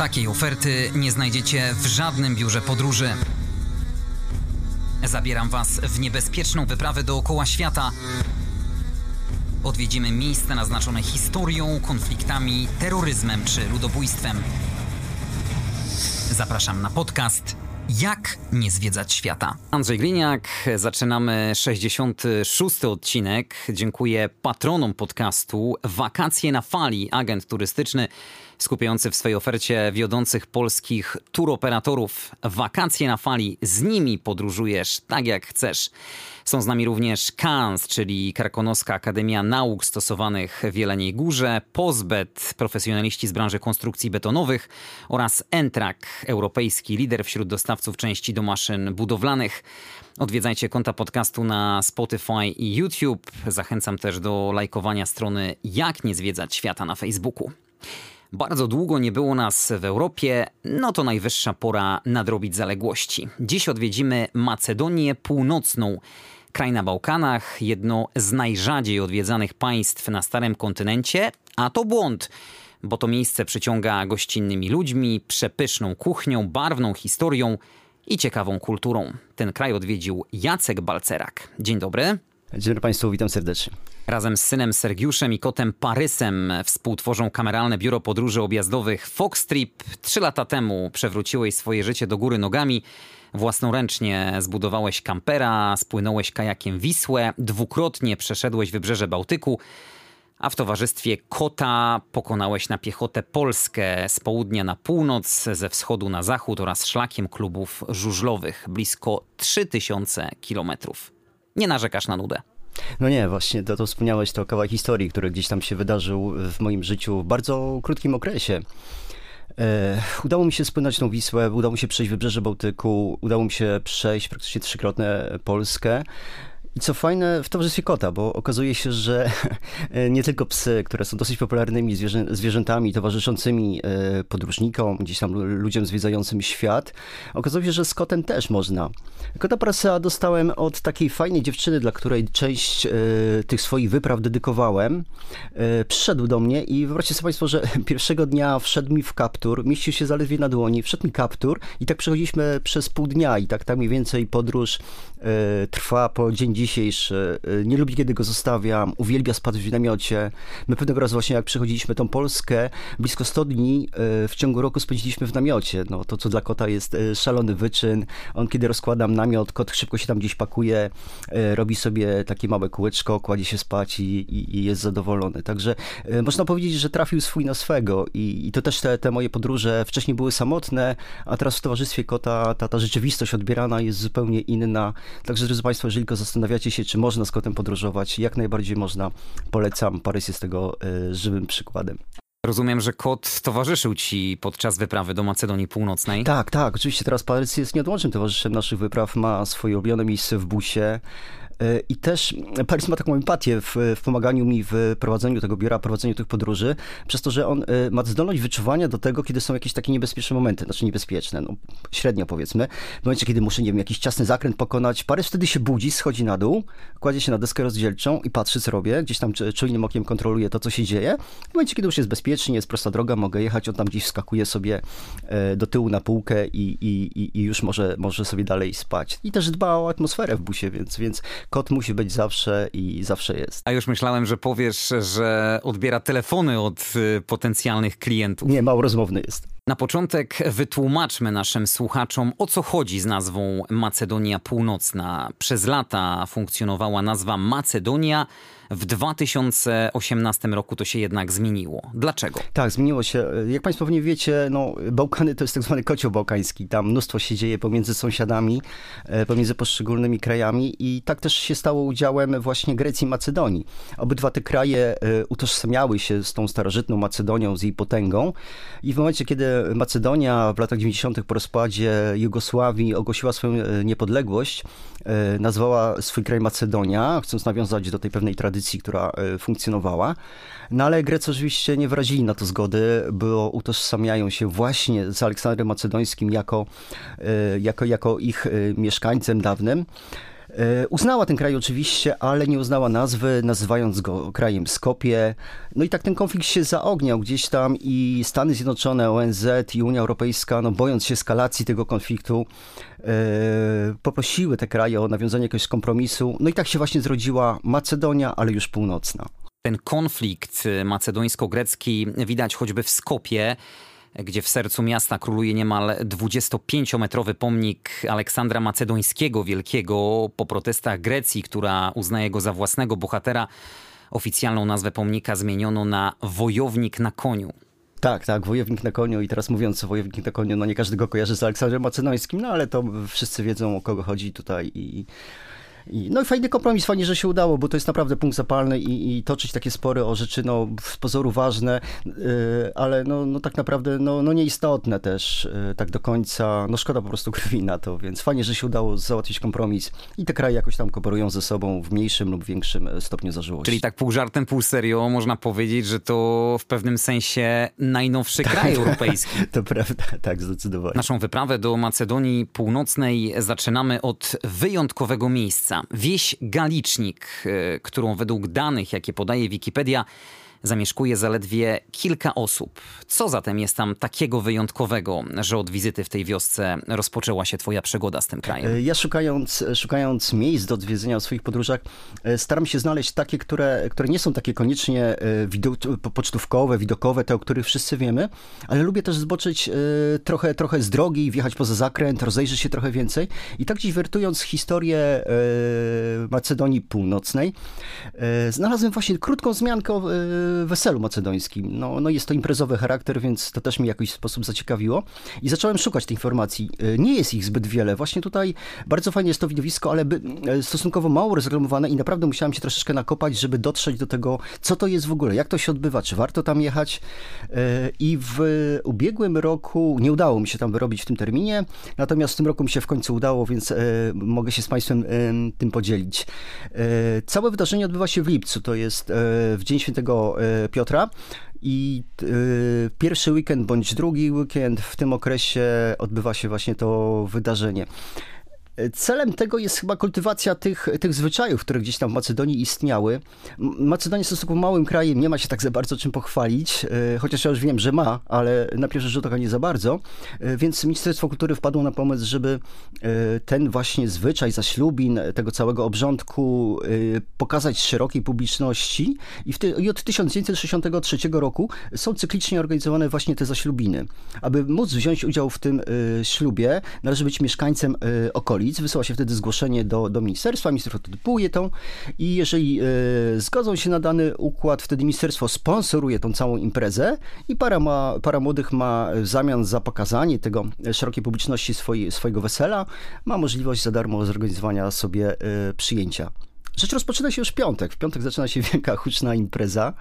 Takiej oferty nie znajdziecie w żadnym biurze podróży. Zabieram Was w niebezpieczną wyprawę dookoła świata. Odwiedzimy miejsca naznaczone historią, konfliktami, terroryzmem czy ludobójstwem. Zapraszam na podcast Jak nie zwiedzać świata. Andrzej Gliniak, zaczynamy 66. odcinek. Dziękuję patronom podcastu Wakacje na fali, agent turystyczny skupiający w swojej ofercie wiodących polskich turoperatorów. Wakacje na fali, z nimi podróżujesz tak jak chcesz. Są z nami również KANS, czyli Karkonoska Akademia Nauk Stosowanych w Jeleniej Górze, Pozbet, profesjonaliści z branży konstrukcji betonowych oraz Entrak, europejski lider wśród dostawców części do maszyn budowlanych. Odwiedzajcie konta podcastu na Spotify i YouTube. Zachęcam też do lajkowania strony Jak nie zwiedzać świata na Facebooku. Bardzo długo nie było nas w Europie, no to najwyższa pora nadrobić zaległości. Dziś odwiedzimy Macedonię Północną. Kraj na Bałkanach, jedno z najrzadziej odwiedzanych państw na starym kontynencie, a to błąd, bo to miejsce przyciąga gościnnymi ludźmi, przepyszną kuchnią, barwną historią i ciekawą kulturą. Ten kraj odwiedził Jacek Balcerak. Dzień dobry. Dzień dobry Państwu, witam serdecznie. Razem z synem Sergiuszem i kotem Parysem współtworzą kameralne biuro podróży objazdowych Foxtrip. Trzy lata temu przewróciłeś swoje życie do góry nogami. Własnoręcznie zbudowałeś kampera, spłynąłeś kajakiem Wisłę, dwukrotnie przeszedłeś wybrzeże Bałtyku, a w towarzystwie kota pokonałeś na piechotę Polskę z południa na północ, ze wschodu na zachód oraz szlakiem klubów żużlowych blisko 3000 kilometrów. Nie narzekasz na nudę. No nie, właśnie to, to wspomniałeś, to kawałek historii, który gdzieś tam się wydarzył w moim życiu w bardzo krótkim okresie. E, udało mi się spłynąć tą Wisłę, udało mi się przejść wybrzeże Bałtyku, udało mi się przejść praktycznie trzykrotnie Polskę. I co fajne, w towarzystwie kota, bo okazuje się, że nie tylko psy, które są dosyć popularnymi zwierzę, zwierzętami towarzyszącymi e, podróżnikom, gdzieś tam ludziom zwiedzającym świat, okazuje się, że z kotem też można. Kota prasea dostałem od takiej fajnej dziewczyny, dla której część e, tych swoich wypraw dedykowałem. E, przyszedł do mnie i wyobraźcie sobie Państwo, że pierwszego dnia wszedł mi w kaptur, mieścił się zaledwie na dłoni, wszedł mi kaptur i tak przechodziliśmy przez pół dnia i tak, tak mniej więcej podróż trwa po dzień dzisiejszy. Y, nie lubi, kiedy go zostawiam. Uwielbia spać w namiocie. My pewnego razu właśnie jak przychodziliśmy tą Polskę, blisko 100 dni y, w ciągu roku spędziliśmy w namiocie. No, to, co dla kota jest szalony wyczyn. On, kiedy rozkładam namiot, kot szybko się tam gdzieś pakuje, robi sobie takie małe kółeczko, kładzie się spać i, i, i jest zadowolony. Także można powiedzieć, że trafił swój na swego i, i to też te, te moje podróże wcześniej były samotne, a teraz w towarzystwie kota ta, ta rzeczywistość odbierana jest zupełnie inna. Także, drodzy Państwo, jeżeli go zastanawiacie, się, czy można z kotem podróżować, jak najbardziej można. Polecam. Parys jest tego e, żywym przykładem. Rozumiem, że kot towarzyszył ci podczas wyprawy do Macedonii Północnej. Tak, tak. Oczywiście teraz Parys jest nieodłącznym towarzyszem naszych wypraw. Ma swoje ulubione miejsce w busie. I też Paris ma taką empatię w, w, pomaganiu mi w prowadzeniu tego biura, prowadzeniu tych podróży, przez to, że on y, ma zdolność wyczuwania do tego, kiedy są jakieś takie niebezpieczne momenty, znaczy niebezpieczne, no średnio powiedzmy. W momencie, kiedy muszę, nie wiem, jakiś ciasny zakręt pokonać, Paris wtedy się budzi, schodzi na dół, kładzie się na deskę rozdzielczą i patrzy, co robię, gdzieś tam czujnym okiem kontroluje to, co się dzieje. W momencie, kiedy już jest bezpiecznie, jest prosta droga, mogę jechać, on tam gdzieś wskakuje sobie e, do tyłu na półkę i, i, i już może, może sobie dalej spać. I też dba o atmosferę w busie, więc, więc kot musi być zawsze i zawsze jest. A już myślałem, że powiesz, że odbiera telefony od y, potencjalnych klientów. Nie, mało rozmowny jest. Na początek wytłumaczmy naszym słuchaczom, o co chodzi z nazwą Macedonia Północna. Przez lata funkcjonowała nazwa Macedonia w 2018 roku to się jednak zmieniło. Dlaczego? Tak, zmieniło się. Jak Państwo pewnie wiecie, no, Bałkany to jest tak zwany kocioł bałkański. Tam mnóstwo się dzieje pomiędzy sąsiadami, e, pomiędzy poszczególnymi krajami i tak też się stało udziałem właśnie Grecji i Macedonii. Obydwa te kraje e, utożsamiały się z tą starożytną Macedonią, z jej potęgą i w momencie, kiedy Macedonia w latach 90. po rozpadzie Jugosławii ogłosiła swoją e, niepodległość, nazwała swój kraj Macedonia, chcąc nawiązać do tej pewnej tradycji która e, funkcjonowała. No ale Grecy oczywiście nie wyrazili na to zgody, bo utożsamiają się właśnie z Aleksandrem Macedońskim jako, e, jako, jako ich e, mieszkańcem dawnym. E, uznała ten kraj oczywiście, ale nie uznała nazwy, nazywając go krajem Skopie. No i tak ten konflikt się zaogniał gdzieś tam i Stany Zjednoczone, ONZ i Unia Europejska, no bojąc się eskalacji tego konfliktu, e, poprosiły te kraje o nawiązanie jakiegoś kompromisu. No i tak się właśnie zrodziła Macedonia, ale już północna. Ten konflikt macedońsko-grecki widać choćby w Skopie gdzie w sercu miasta króluje niemal 25-metrowy pomnik Aleksandra Macedońskiego Wielkiego po protestach Grecji, która uznaje go za własnego bohatera. Oficjalną nazwę pomnika zmieniono na Wojownik na koniu. Tak, tak, wojownik na koniu i teraz mówiąc wojownik na koniu, no nie każdy go kojarzy z Aleksandrem Macedońskim, no ale to wszyscy wiedzą o kogo chodzi tutaj i i, no i fajny kompromis, fajnie, że się udało, bo to jest naprawdę punkt zapalny i, i toczyć takie spory o rzeczy, no z pozoru ważne, yy, ale no, no tak naprawdę no, no nieistotne też yy, tak do końca. No szkoda po prostu krwi na to, więc fajnie, że się udało załatwić kompromis i te kraje jakoś tam kooperują ze sobą w mniejszym lub większym stopniu zażyłości. Czyli tak pół żartem, pół serio można powiedzieć, że to w pewnym sensie najnowszy kraj europejski. to prawda, tak, zdecydowanie. Naszą wyprawę do Macedonii Północnej zaczynamy od wyjątkowego miejsca wieś Galicznik, e, którą według danych, jakie podaje Wikipedia, zamieszkuje zaledwie kilka osób. Co zatem jest tam takiego wyjątkowego, że od wizyty w tej wiosce rozpoczęła się twoja przygoda z tym krajem? E, ja szukając, szukając miejsc do odwiedzenia w swoich podróżach, e, staram się znaleźć takie, które, które nie są takie koniecznie e, widok, pocztówkowe, widokowe, te, o których wszyscy wiemy, ale lubię też zboczyć trochę, trochę z drogi, wjechać poza zakręt, rozejrzeć się trochę więcej. I tak dziś wertując historię Macedonii Północnej, znalazłem właśnie krótką zmiankę weselu macedońskim. No, no jest to imprezowy charakter, więc to też mi jakiś sposób zaciekawiło. I zacząłem szukać tych informacji. E, nie jest ich zbyt wiele. Właśnie tutaj bardzo fajnie jest to widowisko, ale by, e, stosunkowo mało rozreklamowane i naprawdę musiałem się troszeczkę nakopać, żeby dotrzeć do tego, co to jest w ogóle, jak to się odbywa, czy warto tam jechać. E, I w ubiegłym roku nie udało mi się tam wyrobić w tym terminie, natomiast w tym roku mi się w końcu udało, więc mogę się z Państwem tym podzielić. Całe wydarzenie odbywa się w lipcu, to jest w Dzień Świętego Piotra. I y, pierwszy weekend bądź drugi weekend w tym okresie odbywa się właśnie to wydarzenie. Celem tego jest chyba kultywacja tych, tych zwyczajów, które gdzieś tam w Macedonii istniały. Macedonia jest stosunkowo małym krajem, nie ma się tak za bardzo czym pochwalić, e, chociaż ja już wiem, że ma, ale na pierwszy rzut oka nie za bardzo. E, więc Ministerstwo Kultury wpadło na pomysł, żeby e, ten właśnie zwyczaj zaślubin, tego całego obrządku pokazać szerokiej publiczności. I, I od 1963 roku są cyklicznie organizowane właśnie te zaślubiny. Aby móc wziąć udział w tym ślubie, należy być mieszkańcem okolic wysyła się wtedy zgłoszenie do, do ministerstwa, ministerstwo typuje tą i jeżeli y, zgodzą się na dany układ, wtedy ministerstwo sponsoruje tą całą imprezę i para, ma, para młodych ma w zamian za pokazanie tego szerokiej publiczności swojego wesela, ma możliwość za darmo zorganizowania sobie y, przyjęcia. Rzecz rozpoczyna się już w piątek. W piątek zaczyna się wielka, huczna impreza,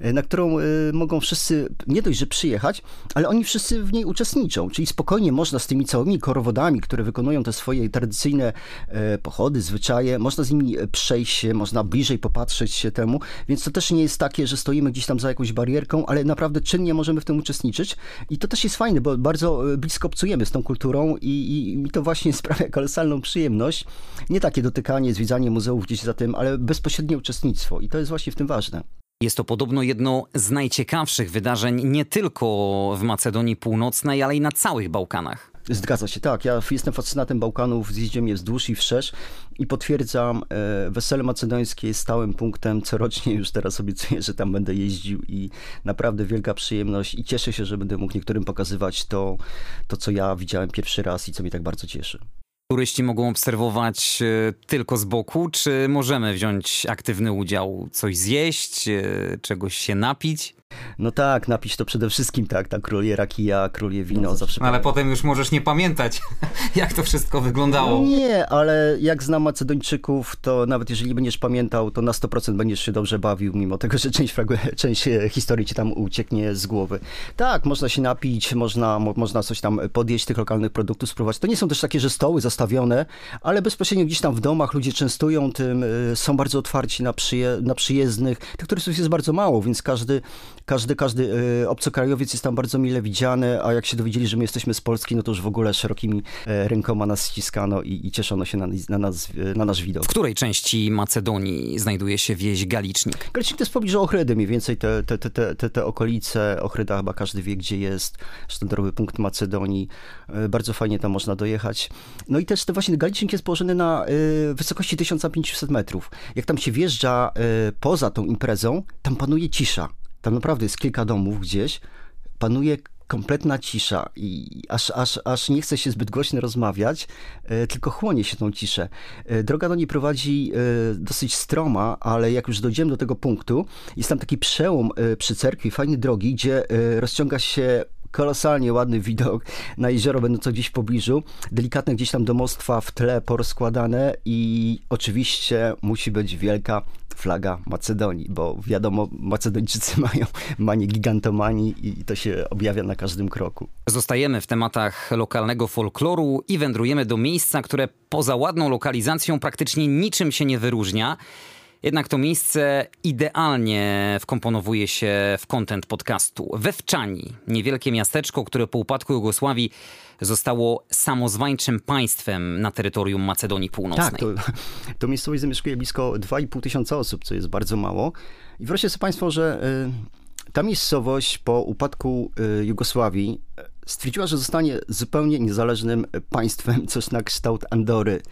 e, na którą e, mogą wszyscy nie dość, że przyjechać, ale oni wszyscy w niej uczestniczą. Czyli spokojnie można z tymi całymi korowodami, które wykonują te swoje tradycyjne e, pochody, zwyczaje, można z nimi przejść się, można bliżej popatrzeć się temu, więc to też nie jest takie, że stoimy gdzieś tam za jakąś barierką, ale naprawdę czynnie możemy w tym uczestniczyć. I to też jest fajne, bo bardzo blisko obcujemy z tą kulturą i, i mi to właśnie sprawia kolosalną przyjemność. Nie takie dotykanie, zwiedzanie muzeów gdzieś za tym, ale bezpośrednie uczestnictwo i to jest właśnie w tym ważne. Jest to podobno jedno z najciekawszych wydarzeń nie tylko w Macedonii Północnej, ale i na całych Bałkanach. Zgadza się, tak. Ja jestem fascynatem Bałkanów, zjeździłem je wzdłuż i wszerz i potwierdzam, e, wesele macedońskie jest stałym punktem. Corocznie już teraz obiecuję, że tam będę jeździł i naprawdę wielka przyjemność i cieszę się, że będę mógł niektórym pokazywać to, to co ja widziałem pierwszy raz i co mnie tak bardzo cieszy. Turyści mogą obserwować e, tylko z boku, czy możemy wziąć aktywny udział, coś zjeść, e, czegoś się napić? No tak, napisz to przede wszystkim tak, tak króluje rakija, króluje wino, no, zawsze. No, ale potem już możesz nie pamiętać, jak to wszystko wyglądało. Nie, ale jak znam Macedończyków, to nawet jeżeli będziesz pamiętał, to na 100% będziesz się dobrze bawił, mimo tego, że część, część e, historii ci tam ucieknie z głowy. Tak, można się napić, można, mo można coś tam podjeść tych lokalnych produktów, spróbować. To nie są też takie, że stoły zastawione, ale bezpośrednio gdzieś tam w domach ludzie częstują tym, e, są bardzo otwarci na, przyje na przyjezdnych. Tych turystów jest bardzo mało, więc każdy każdy, każdy obcokrajowiec jest tam bardzo mile widziany, a jak się dowiedzieli, że my jesteśmy z Polski, no to już w ogóle szerokimi rękoma nas ściskano i, i cieszono się na, na, nas, na nasz widok. W której części Macedonii znajduje się wieś Galicznik? Galicznik to jest w pobliżu Ochrydy, mniej więcej te, te, te, te, te okolice. Ochryda chyba każdy wie, gdzie jest. Sztandarowy punkt Macedonii. Bardzo fajnie tam można dojechać. No i też to właśnie Galicznik jest położony na wysokości 1500 metrów. Jak tam się wjeżdża poza tą imprezą, tam panuje cisza. Tam naprawdę jest kilka domów gdzieś, panuje kompletna cisza i aż, aż, aż nie chce się zbyt głośno rozmawiać, e, tylko chłonie się tą ciszę. E, droga do niej prowadzi e, dosyć stroma, ale jak już dojdziemy do tego punktu, jest tam taki przełom przy cerkwi, fajny drogi, gdzie rozciąga się kolosalnie ładny widok na jezioro będące gdzieś w pobliżu, delikatne gdzieś tam domostwa w tle porozkładane i oczywiście musi być wielka flaga Macedonii, bo wiadomo, Macedończycy mają manię gigantomanii i to się objawia na każdym kroku. Zostajemy w tematach lokalnego folkloru i wędrujemy do miejsca, które poza ładną lokalizacją praktycznie niczym się nie wyróżnia. Jednak to miejsce idealnie wkomponowuje się w kontent podcastu. Wewczani, niewielkie miasteczko, które po upadku Jugosławii zostało samozwańczym państwem na terytorium Macedonii Północnej. Tak, to, to miejscowość zamieszkuje blisko 2,5 tysiąca osób, co jest bardzo mało. I wyobraźcie sobie Państwo, że y, ta miejscowość po upadku y, Jugosławii y, stwierdziła, że zostanie zupełnie niezależnym państwem, coś na kształt Andory.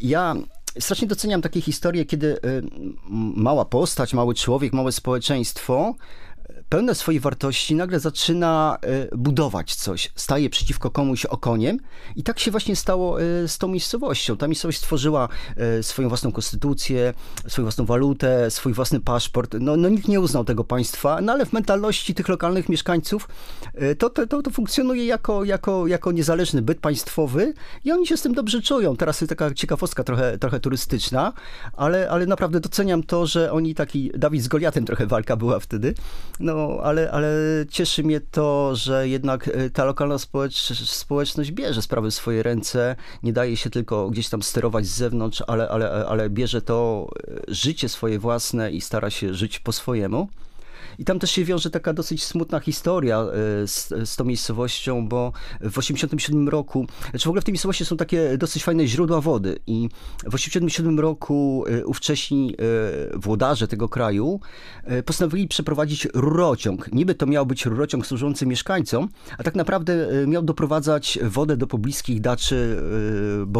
Ja strasznie doceniam takie historie, kiedy mała postać, mały człowiek, małe społeczeństwo pełne swojej wartości, nagle zaczyna e, budować coś, staje przeciwko komuś okoniem i tak się właśnie stało e, z tą miejscowością. Ta miejscowość stworzyła e, swoją własną konstytucję, swoją własną walutę, swój własny paszport. No, no nikt nie uznał tego państwa, no ale w mentalności tych lokalnych mieszkańców to, to, to funkcjonuje jako, jako, jako niezależny byt państwowy i oni się z tym dobrze czują. Teraz jest taka ciekawostka trochę, trochę turystyczna, ale, ale naprawdę doceniam to, że oni taki, Dawid z Goliatem trochę walka była wtedy, no ale, ale cieszy mnie to, że jednak e, ta lokalna społecz społeczność bierze sprawy w swoje ręce, nie daje się tylko gdzieś tam sterować z zewnątrz, ale, ale, ale bierze to e, życie swoje własne i stara się żyć po swojemu. I tam też się wiąże taka dosyć smutna historia e, z, z tą miejscowością, bo w 87 roku, znaczy w ogóle w tej miejscowości są takie dosyć fajne źródła wody i w 87 roku e, ówcześni e, włodarze tego kraju postanowili przeprowadzić rurociąg. Niby to miał być rurociąg służący mieszkańcom, a tak naprawdę miał doprowadzać wodę do pobliskich daczy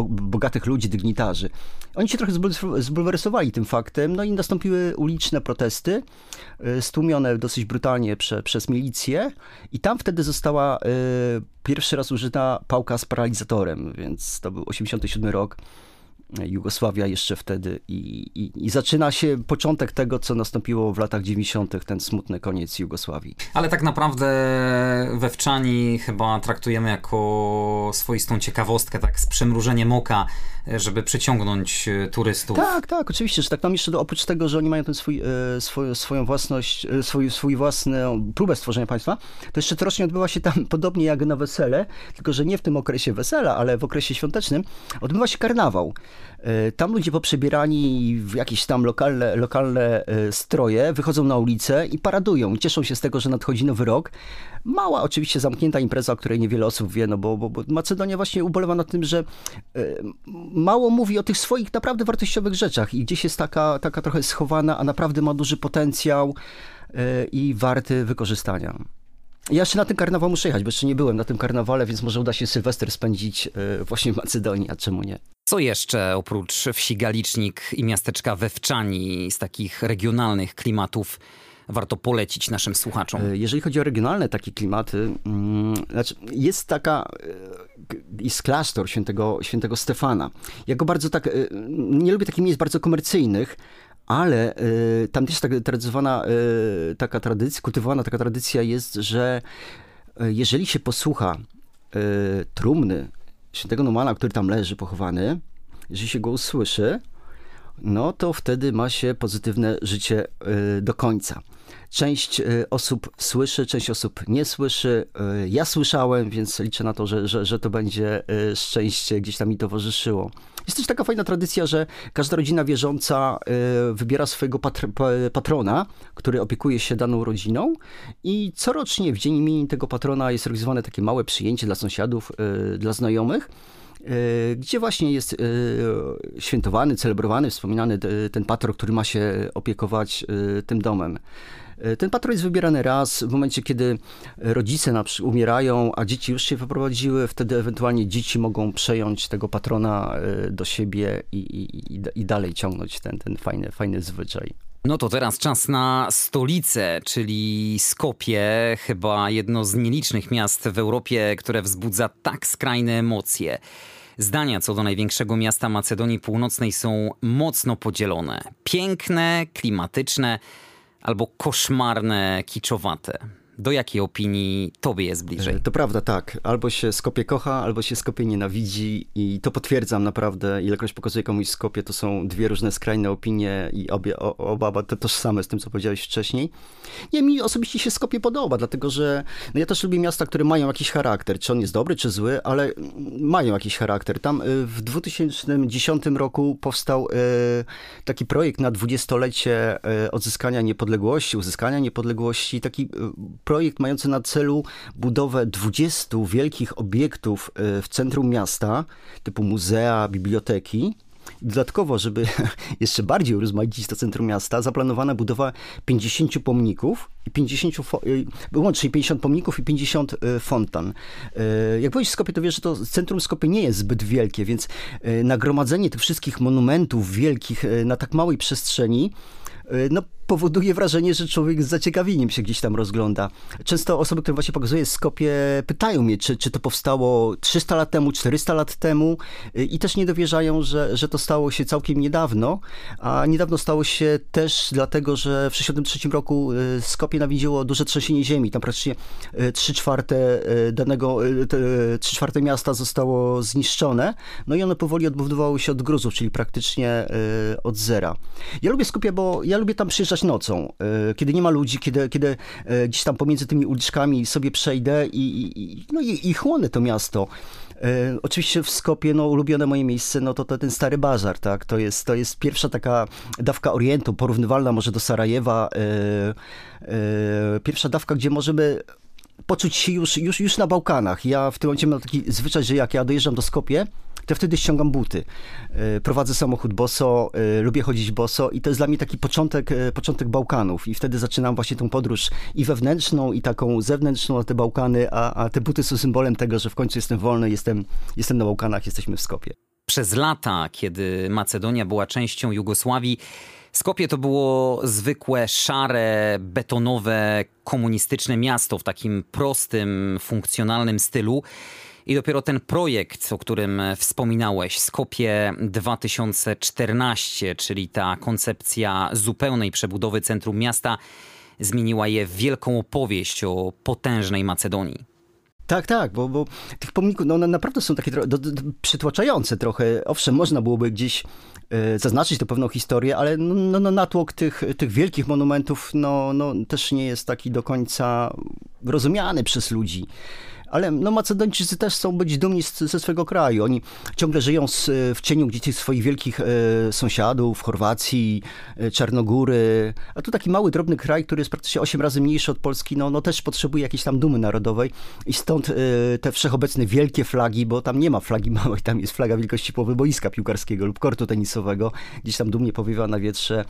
bogatych ludzi, dygnitarzy. Oni się trochę zbulwersowali tym faktem, no i nastąpiły uliczne protesty, stłumione dosyć brutalnie prze, przez milicję i tam wtedy została y, pierwszy raz użyta pałka z paralizatorem, więc to był 87 rok. Jugosławia jeszcze wtedy i, i, i, zaczyna się początek tego, co nastąpiło w latach 90., ten smutny koniec Jugosławii. Ale tak naprawdę Wewczani chyba traktujemy jako swoistą ciekawostkę, tak z przymrużeniem oka, żeby przyciągnąć e, turystów. Tak, tak, oczywiście, że tak tam jeszcze oprócz tego, że oni mają ten swój, e, swój, swoją własność, e, swój, swój własną próbę stworzenia państwa, to jeszcze troszkę odbywa się tam podobnie jak na wesele, tylko że nie w tym okresie wesela, ale w okresie świątecznym, odbywa się karnawał. E, tam ludzie poprzebierani w jakieś tam lokalne, lokalne e, stroje wychodzą na ulicę i paradują. Cieszą się z tego, że nadchodzi nowy rok. Mała, oczywiście zamknięta impreza, o której niewiele osób wie, no bo, bo, bo Macedonia właśnie ubolewa na tym, że e, mało mówi o tych swoich naprawdę wartościowych rzeczach i gdzieś jest taka, taka trochę schowana, a naprawdę ma duży potencjał i warty wykorzystania. Ja jeszcze na ten karnawał muszę jechać, bo jeszcze nie byłem na tym karnawale, więc może uda się Sylwester spędzić właśnie w Macedonii, a czemu nie? Co jeszcze oprócz wsi Galicznik i miasteczka Wewczani z takich regionalnych klimatów warto polecić naszym słuchaczom? E, jeżeli chodzi o regionalne takie klimaty, mm, znaczy jest taka, e, jest klasztor świętego, świętego Stefana. Ja go bardzo tak, e, nie lubię takich miejsc bardzo komercyjnych, ale tam też tak tradycyjna taka tradycja, kultywowana taka tradycja jest, że jeżeli się posłucha trumny świętego Numana, który tam leży pochowany, jeżeli się go usłyszy, no to wtedy ma się pozytywne życie y, do końca. Część y, osób słyszy, część osób nie słyszy. Y, ja słyszałem, więc liczę na to, że, że, że to będzie szczęście gdzieś tam mi towarzyszyło. Jest też taka fajna tradycja, że każda rodzina wierząca wybiera swojego patr patrona, który opiekuje się daną rodziną i corocznie w dzień imienin tego patrona jest organizowane takie małe przyjęcie dla sąsiadów, dla znajomych. E, gdzie właśnie jest świętowany, celebrowany, wspominany ten patron, który ma się opiekować tym domem. Ten patron jest wybierany raz w momencie, kiedy rodzice na przykład umierają, a dzieci już się wyprowadziły, wtedy ewentualnie dzieci mogą przejąć tego patrona do siebie i, i, i dalej ciągnąć ten, ten fajny, fajny zwyczaj. No to teraz czas na stolicę, czyli Skopie, chyba jedno z nielicznych miast w Europie, które wzbudza tak skrajne emocje. Zdania co do największego miasta Macedonii Północnej są mocno podzielone. Piękne, klimatyczne albo koszmarne, kiczowate. Do jakiej opinii tobie jest bliżej? To prawda, tak. Albo się Skopie kocha, albo się Skopie nienawidzi i to potwierdzam naprawdę. Ilekroć pokazuję komuś Skopie, to są dwie różne skrajne opinie i obie, oba to tożsame z tym, co powiedziałeś wcześniej. Nie, mi osobiście się Skopie podoba, dlatego że no ja też lubię miasta, które mają jakiś charakter. Czy on jest dobry, czy zły, ale mają jakiś charakter. Tam y, w 2010 roku powstał y, taki projekt na dwudziestolecie y, odzyskania niepodległości, uzyskania niepodległości, taki projekt mający na celu budowę 20 wielkich obiektów e, w centrum miasta, typu muzea, biblioteki. Dodatkowo, żeby jeszcze bardziej urozmaicić to centrum miasta, zaplanowana budowa 50 pomników, i 50, e, łącznie 50 pomników i 50 e, fontan. Jak byłeś w Skopie, to wiesz, że to centrum Skopie nie jest zbyt wielkie, więc nagromadzenie tych wszystkich monumentów wielkich na tak małej przestrzeni no, powoduje wrażenie, że człowiek z zaciekawieniem się gdzieś tam rozgląda. Często osoby, które właśnie pokazuję Skopie, pytają mnie, czy, czy to powstało 300 lat temu, 400 lat temu i też nie dowierzają, że, że to stało się całkiem niedawno, a niedawno stało się też dlatego, że w 1963 roku y, Skopie nawiedziło duże trzęsienie ziemi. Tam praktycznie 3 y, czwarte y, danego, 3 czwarte miasta zostało zniszczone, no i one powoli odbudowały się od gruzów, czyli praktycznie od zera. Ja lubię Skopie, bo ja lubię tam przyjeżdżać nocą, e, kiedy nie ma ludzi, kiedy, kiedy e, gdzieś tam pomiędzy tymi uliczkami sobie przejdę i, no i, i chłonę to miasto. E, oczywiście w Skopie, no, ulubione moje miejsce, no to, to ten stary bazar, tak? To jest, to jest pierwsza taka dawka Orientu, porównywalna może do Sarajewa. Pierwsza dawka, gdzie możemy poczuć się już, już, już na Bałkanach. Ja w tym momencie mam taki zwyczaj, że jak ja dojeżdżam do Skopie, to wtedy ściągam buty. E, prowadzę samochód boso, e, lubię chodzić boso i to jest dla mnie taki początek, e, początek Bałkanów i wtedy zaczynam właśnie tą podróż i wewnętrzną, i taką zewnętrzną na te Bałkany, a, a te buty są symbolem tego, że w końcu jestem wolny, jestem, jestem na Bałkanach, jesteśmy w Skopie. Przez lata, kiedy Macedonia była częścią Jugosławii, Skopie to było zwykłe, szare, betonowe, komunistyczne miasto w takim prostym, funkcjonalnym stylu. I dopiero ten projekt, o którym wspominałeś, Skopie 2014, czyli ta koncepcja zupełnej przebudowy centrum miasta, zmieniła je w wielką opowieść o potężnej Macedonii. Tak, tak, bo, bo tych pomników, no one naprawdę są takie do, do, przytłaczające trochę. Owszem, można byłoby gdzieś zaznaczyć tę pewną historię, ale no, no, natłok tych, tych wielkich monumentów no, no, też nie jest taki do końca rozumiany przez ludzi ale no, Macedończycy też chcą być dumni ze swojego kraju. Oni ciągle żyją z, w cieniu gdzieś tych swoich wielkich e, sąsiadów, Chorwacji, e, Czarnogóry, a tu taki mały, drobny kraj, który jest praktycznie 8 razy mniejszy od Polski, no, no też potrzebuje jakiejś tam dumy narodowej. I stąd e, te wszechobecne wielkie flagi, bo tam nie ma flagi małej, tam jest flaga wielkości połowy boiska piłkarskiego lub kortu tenisowego, gdzieś tam dumnie powiewa na wietrze,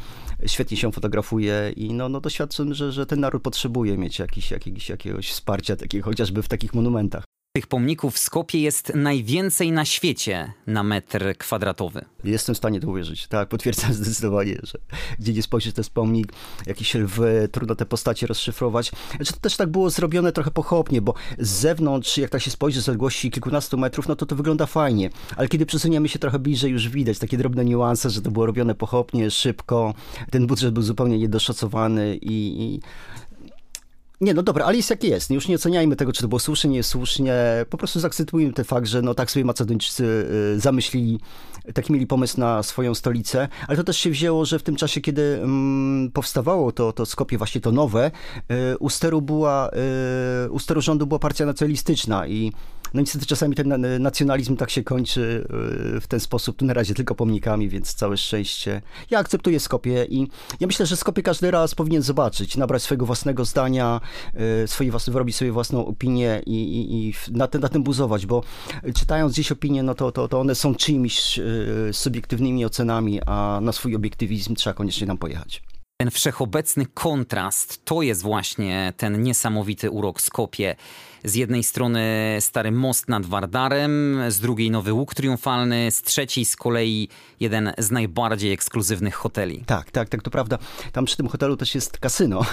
świetnie się fotografuje i no, no doświadczam, że, że ten naród potrzebuje mieć jakiś, jakiś, jakiegoś wsparcia, takiego, chociażby w takich monumentach momentach. Tych pomników w Skopie jest najwięcej na świecie na metr kwadratowy. Jestem w stanie to uwierzyć. Tak, potwierdzam zdecydowanie, że gdzie nie spojrzysz, to jest pomnik, jakiś lwy, trudno te postacie rozszyfrować. Znaczy, to też tak było zrobione trochę pochopnie, bo z zewnątrz, jak tak się spojrzy z odległości kilkunastu metrów, no to to wygląda fajnie. Ale kiedy przesuniemy się trochę bliżej, już widać takie drobne niuanse, że to było robione pochopnie, szybko. Ten budżet był zupełnie niedoszacowany i, i Nie, no dobra, ale jest jak jest. Już nie oceniajmy tego, czy to było słusznie, nie słusznie. Po prostu zaakceptujmy ten fakt, że no tak sobie Macedończycy y, zamyślili, taki mieli pomysł na swoją stolicę, ale to też się wzięło, że w tym czasie, kiedy mm, powstawało to, to Skopie właśnie to nowe, y, u steru była, y, u steru rządu była partia nacjonalistyczna i no niestety czasami ten nacjonalizm tak się kończy w ten sposób, tu na razie tylko pomnikami, więc całe szczęście. Ja akceptuję Skopie i ja myślę, że Skopie każdy raz powinien zobaczyć, nabrać swojego własnego zdania, Y, swoje własne, wyrobić sobie własną opinię i, i, i na, na tym buzować, bo czytając gdzieś opinie, no to, to, to one są czyimiś y, subiektywnymi ocenami, a na swój obiektywizm trzeba koniecznie tam pojechać. Ten wszechobecny kontrast to jest właśnie ten niesamowity urok Skopie. Z jednej strony stary most nad Wardarem, z drugiej nowy łuk triumfalny, z trzeciej z kolei jeden z najbardziej ekskluzywnych hoteli. Tak, tak, tak, to prawda. Tam przy tym hotelu też jest kasyno.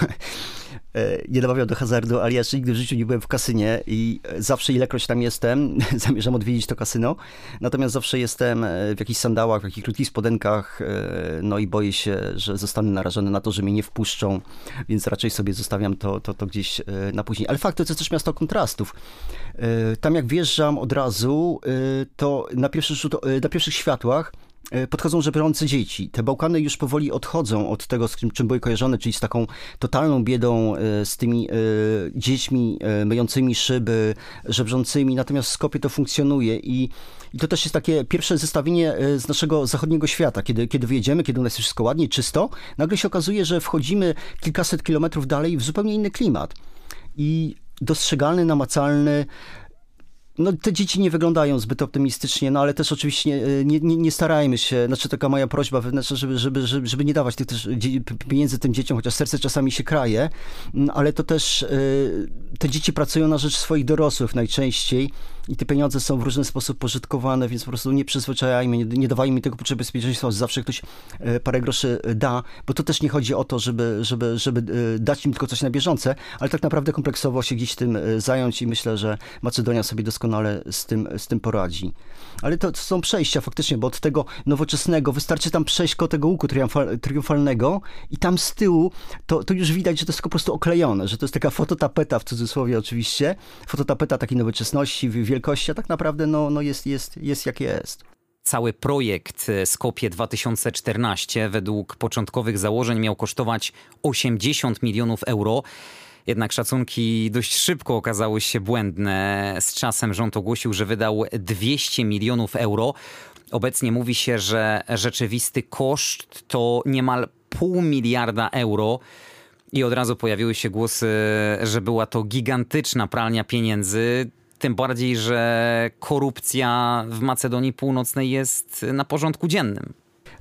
E, nie namawiam do hazardu, ale ja jeszcze nigdy w życiu nie byłem w kasynie i zawsze ilekroć tam jestem, zamierzam odwiedzić to kasyno. Natomiast zawsze jestem e, w jakichś sandałach, w jakichś krótkich spodenkach, e, no i boję się, że zostanę narażony na to, że mnie nie wpuszczą, więc raczej sobie zostawiam to, to, to gdzieś na później. Ale fakt to jest też miasto kontrastów. Tam jak wjeżdżam od razu, to na, pierwszy rzut, na pierwszych światłach podchodzą żebrące dzieci. Te Bałkany już powoli odchodzą od tego, z czym były kojarzone, czyli z taką totalną biedą, e, z tymi e, dziećmi myjącymi szyby, żebrzącymi, natomiast w Skopie to funkcjonuje i, i to też jest takie pierwsze zestawienie z naszego zachodniego świata. Kiedy, kiedy wyjedziemy, kiedy u nas jest wszystko ładnie, czysto, nagle się okazuje, że wchodzimy kilkaset kilometrów dalej w zupełnie inny klimat. I dostrzegalny, namacalny, no, te dzieci nie wyglądają zbyt optymistycznie, no ale też oczywiście e, nie, nie, nie starajmy się, znaczy taka moja prośba wewnętrzna, żeby, żeby, żeby, żeby nie dawać tych też pieniędzy tym dzieciom, chociaż serce czasami się kraje, mm, ale to też e, te dzieci pracują na rzecz swoich dorosłych najczęściej i te pieniądze są w różny sposób pożytkowane, więc po prostu nie przyzwyczajajmy, nie, nie dawajmy mi tego poczucia bezpieczeństwa, że zawsze ktoś e, parę groszy da, bo to też nie chodzi o to, żeby, żeby, żeby dać im tylko coś na bieżące, ale tak naprawdę kompleksowo się gdzieś tym zająć i myślę, że Macedonia sobie doskonale doskonale z tym, z tym poradzi. Ale to, to są przejścia faktycznie, bo od tego nowoczesnego wystarczy tam przejść koło tego łuku triumfal, triumfalnego i tam z tyłu to, to już widać, że to jest po prostu oklejone, że to jest taka fototapeta w cudzysłowie oczywiście, fototapeta takiej nowoczesności, wielkości, a tak naprawdę no, no jest, jest, jest jak jest. Cały projekt Skopie 2014 według początkowych założeń miał kosztować 80 milionów euro. Jednak szacunki dość szybko okazały się błędne. Z czasem rząd ogłosił, że wydał 200 milionów euro. Obecnie mówi się, że rzeczywisty koszt to niemal pół miliarda euro. I od razu pojawiły się głosy, że była to gigantyczna pralnia pieniędzy. Tym bardziej, że korupcja w Macedonii Północnej jest na porządku dziennym.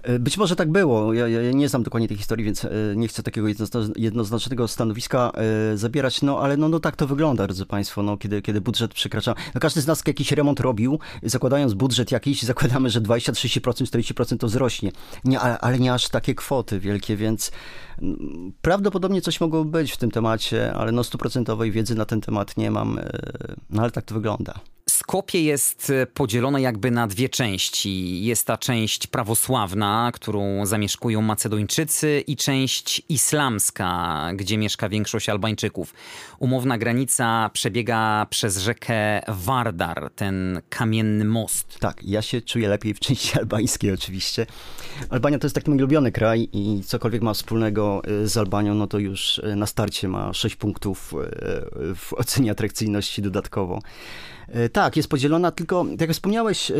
E, być może tak było. Ja, ja, nie znam dokładnie tej historii, więc e, nie chcę takiego jednoznacznego stanowiska e, zabierać, no ale no, no tak to wygląda, drodzy Państwo, no, kiedy, kiedy budżet przekracza. No, każdy z nas jakiś remont robił, zakładając budżet jakiś, zakładamy, że 20, 30%, 40% to wzrośnie. Nie, ale, ale nie aż takie kwoty wielkie, więc mm, prawdopodobnie coś mogło być w tym temacie, ale no stuprocentowej wiedzy na ten temat nie mam, no ale tak to wygląda. Skopie jest e, podzielone jakby na dwie części. Jest ta część prawosławna, którą zamieszkują Macedończycy i część islamska, gdzie mieszka większość Albańczyków. Umowna granica przebiega przez rzekę Vardar, ten kamienny most. Tak, ja się czuję lepiej w części albańskiej oczywiście. Albania to jest taki mój ulubiony kraj i cokolwiek ma wspólnego e, z Albanią, no to już e, na starcie ma 6 punktów w ocenie atrakcyjności dodatkowo. E, tak, jest podzielona, tylko tak jak wspomniałeś, e,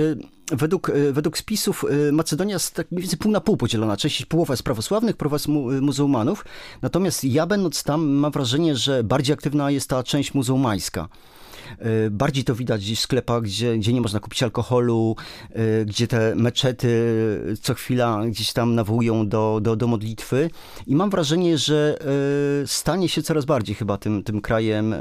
według, e, według spisów Macedonia jest tak mniej więcej pół na pół podzielona. Część połowa jest prawosławnych, połowa jest mu, muzułmanów. Natomiast ja będąc tam mam wrażenie, że bardziej aktywna jest ta część muzułmańska. Y, bardziej to widać w sklepach, gdzie, gdzie nie można kupić alkoholu, y, gdzie te meczety co chwila gdzieś tam nawołują do, do, do modlitwy. I mam wrażenie, że y, stanie się coraz bardziej chyba tym, tym krajem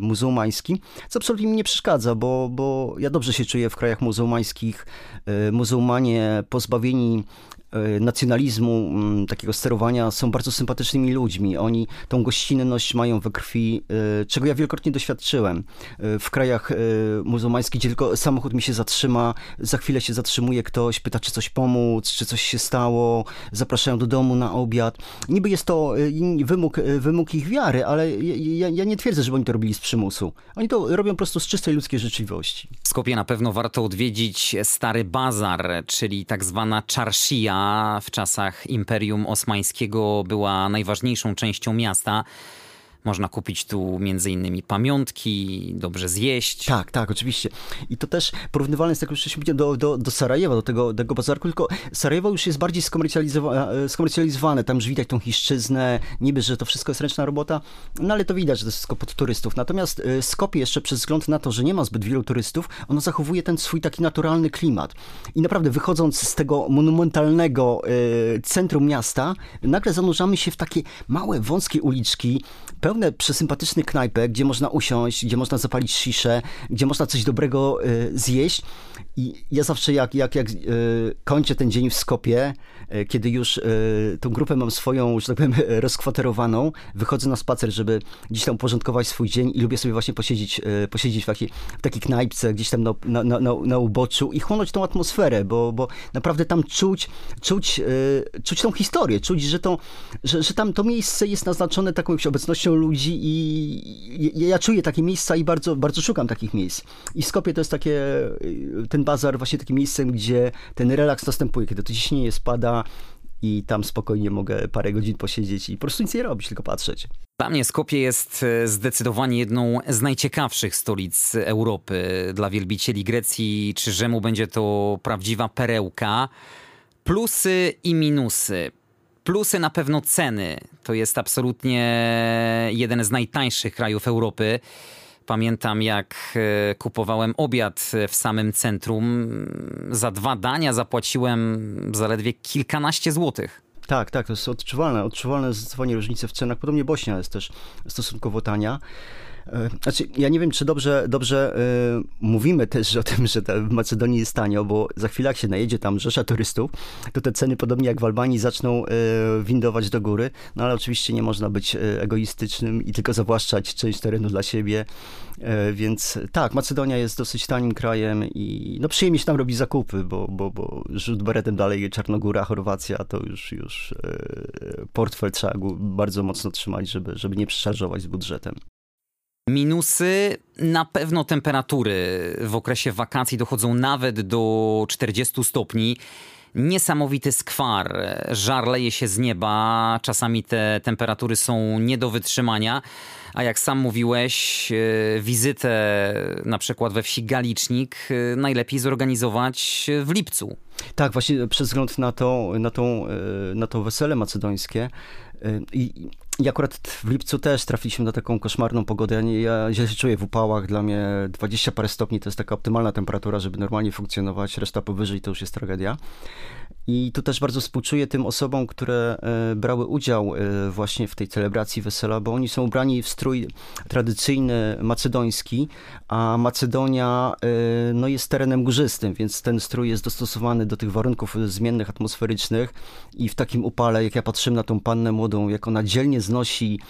muzułmańskim, co absolutnie mi nie przeszkadza, bo, bo ja dobrze się czuję w krajach muzułmańskich. Muzułmanie pozbawieni nacjonalizmu, mm, takiego sterowania są bardzo sympatycznymi ludźmi. Oni tą gościnność mają we krwi, e, czego ja wielokrotnie doświadczyłem. W krajach muzułmańskich, gdzie tylko samochód mi się zatrzyma, za chwilę się zatrzymuje ktoś, pyta, czy coś pomóc, czy coś się stało, zapraszają do domu na obiad. Niby jest to wymóg, wymóg ich wiary, ale ja, ja nie twierdzę, że oni to robili z przymusu. Oni to robią po prostu z czystej ludzkiej życzliwości. W Skopie na pewno warto odwiedzić Stary Bazar, czyli tak zwana czarszija w czasach Imperium Osmańskiego była najważniejszą częścią miasta. Można kupić tu między innymi pamiątki, dobrze zjeść. Tak, tak, oczywiście. I to też porównywalne jest, tak już wcześniej do, do, do Sarajewa, do tego, tego bazarku, tylko Sarajewo już jest bardziej skomercjalizowane, skomercjalizowane. Tam już widać tą chiszczyznę, niby, że to wszystko jest ręczna robota, no ale to widać, że to jest wszystko pod turystów. Natomiast y, Skopie jeszcze przez wzgląd na to, że nie ma zbyt wielu turystów, ono zachowuje ten swój taki naturalny klimat. I naprawdę wychodząc z tego monumentalnego y, centrum miasta, nagle zanurzamy się w takie małe, wąskie uliczki, pełne przesympatycznych knajpek, gdzie można usiąść, gdzie można zapalić sziszę, gdzie można coś dobrego y, zjeść. I ja zawsze jak, jak, jak y, kończę ten dzień w Skopie, y, kiedy już tą grupę mam swoją, że tak powiem, rozkwaterowaną, wychodzę na spacer, żeby gdzieś tam uporządkować swój dzień i lubię sobie właśnie posiedzieć, posiedzieć w, takiej, w takiej knajpce, gdzieś tam na, na, na, na uboczu i chłonąć tą atmosferę, bo, bo naprawdę tam czuć, czuć, czuć tą historię, czuć, że, to, że, że tam to miejsce jest naznaczone taką obecnością ludzi i ja czuję takie miejsca i bardzo, bardzo szukam takich miejsc. I Skopie to jest takie, ten bazar właśnie takim miejscem, gdzie ten relaks następuje, kiedy to ciśnienie spada, i tam spokojnie mogę parę godzin posiedzieć i po prostu nic nie robić, tylko patrzeć. Dla mnie Skopie jest e, zdecydowanie jedną z najciekawszych stolic Europy. Dla wielbicieli Grecji czy Rzymu będzie to prawdziwa perełka. Plusy i minusy. Plusy na pewno ceny. To jest absolutnie jeden z najtańszych krajów Europy. Pamiętam, jak e, kupowałem obiad w samym centrum. Za dwa dania zapłaciłem zaledwie kilkanaście złotych. Tak, tak, to jest odczuwalne. Odczuwalne zdecydowanie różnice w cenach. Podobnie Bośnia jest też stosunkowo tania. E, znaczy, ja nie wiem, czy dobrze, dobrze yy, mówimy też o tym, że w Macedonii jest tanio, bo za chwilę jak się najedzie tam rzesza turystów, to te ceny podobnie jak w Albanii zaczną yy, windować do góry, no ale oczywiście nie można być egoistycznym i tylko zawłaszczać część terenu dla siebie, więc tak, Macedonia jest dosyć tanim krajem i no przyjemnie się tam robi zakupy, bo, bo, bo rzut beretem dalej Czarnogóra, Chorwacja, to już, już portfel trzeba bardzo mocno trzymać, żeby, żeby nie przeszarżować z budżetem. Minusy na pewno temperatury w okresie wakacji dochodzą nawet do 40 stopni. Niesamowity skwar, żar leje się z nieba, czasami te temperatury są nie do wytrzymania, a jak sam mówiłeś, e, wizytę na przykład we wsi Galicznik e, najlepiej zorganizować w lipcu. Tak, właśnie przez wzgląd na to, na, tą, e, na to wesele macedońskie i i akurat w lipcu też trafiliśmy na taką koszmarną pogodę. Ja, nie, ja źle się czuję w upałach. Dla mnie 20 parę stopni to jest taka optymalna temperatura, żeby normalnie funkcjonować. Reszta powyżej to już jest tragedia. I tu też bardzo współczuję tym osobom, które e, brały udział e, właśnie w tej celebracji wesela, bo oni są ubrani w strój tradycyjny macedoński, a Macedonia e, no, jest terenem górzystym, więc ten strój jest dostosowany do tych warunków zmiennych atmosferycznych i w takim upale, jak ja patrzyłem na tą pannę młodą, jak ona dzielnie znosi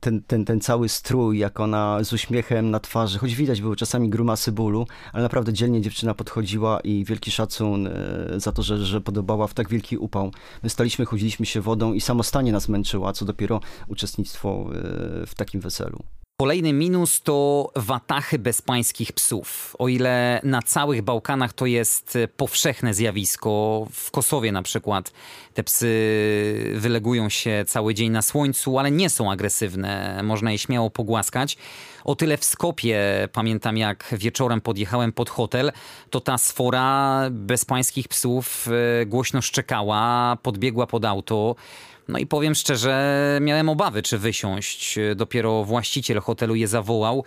ten, ten, ten cały strój, jak ona z uśmiechem na twarzy, choć widać były czasami grumasy bólu, ale naprawdę dzielnie dziewczyna podchodziła i wielki szacun e, za to, że, że podobała w tak wielki upał. My staliśmy, chodziliśmy się wodą i samostanie nas męczyła, co dopiero uczestnictwo e, w takim weselu. Kolejny minus to watachy bezpańskich psów. O ile na całych Bałkanach to jest powszechne zjawisko, w Kosowie na przykład te psy wylegują się cały dzień na słońcu, ale nie są agresywne, można je śmiało pogłaskać. O tyle w Skopie, pamiętam jak wieczorem podjechałem pod hotel, to ta sfora bezpańskich psów e, głośno szczekała, podbiegła pod auto. No i powiem szczerze, miałem obawy, czy wysiąść. Dopiero właściciel hotelu je zawołał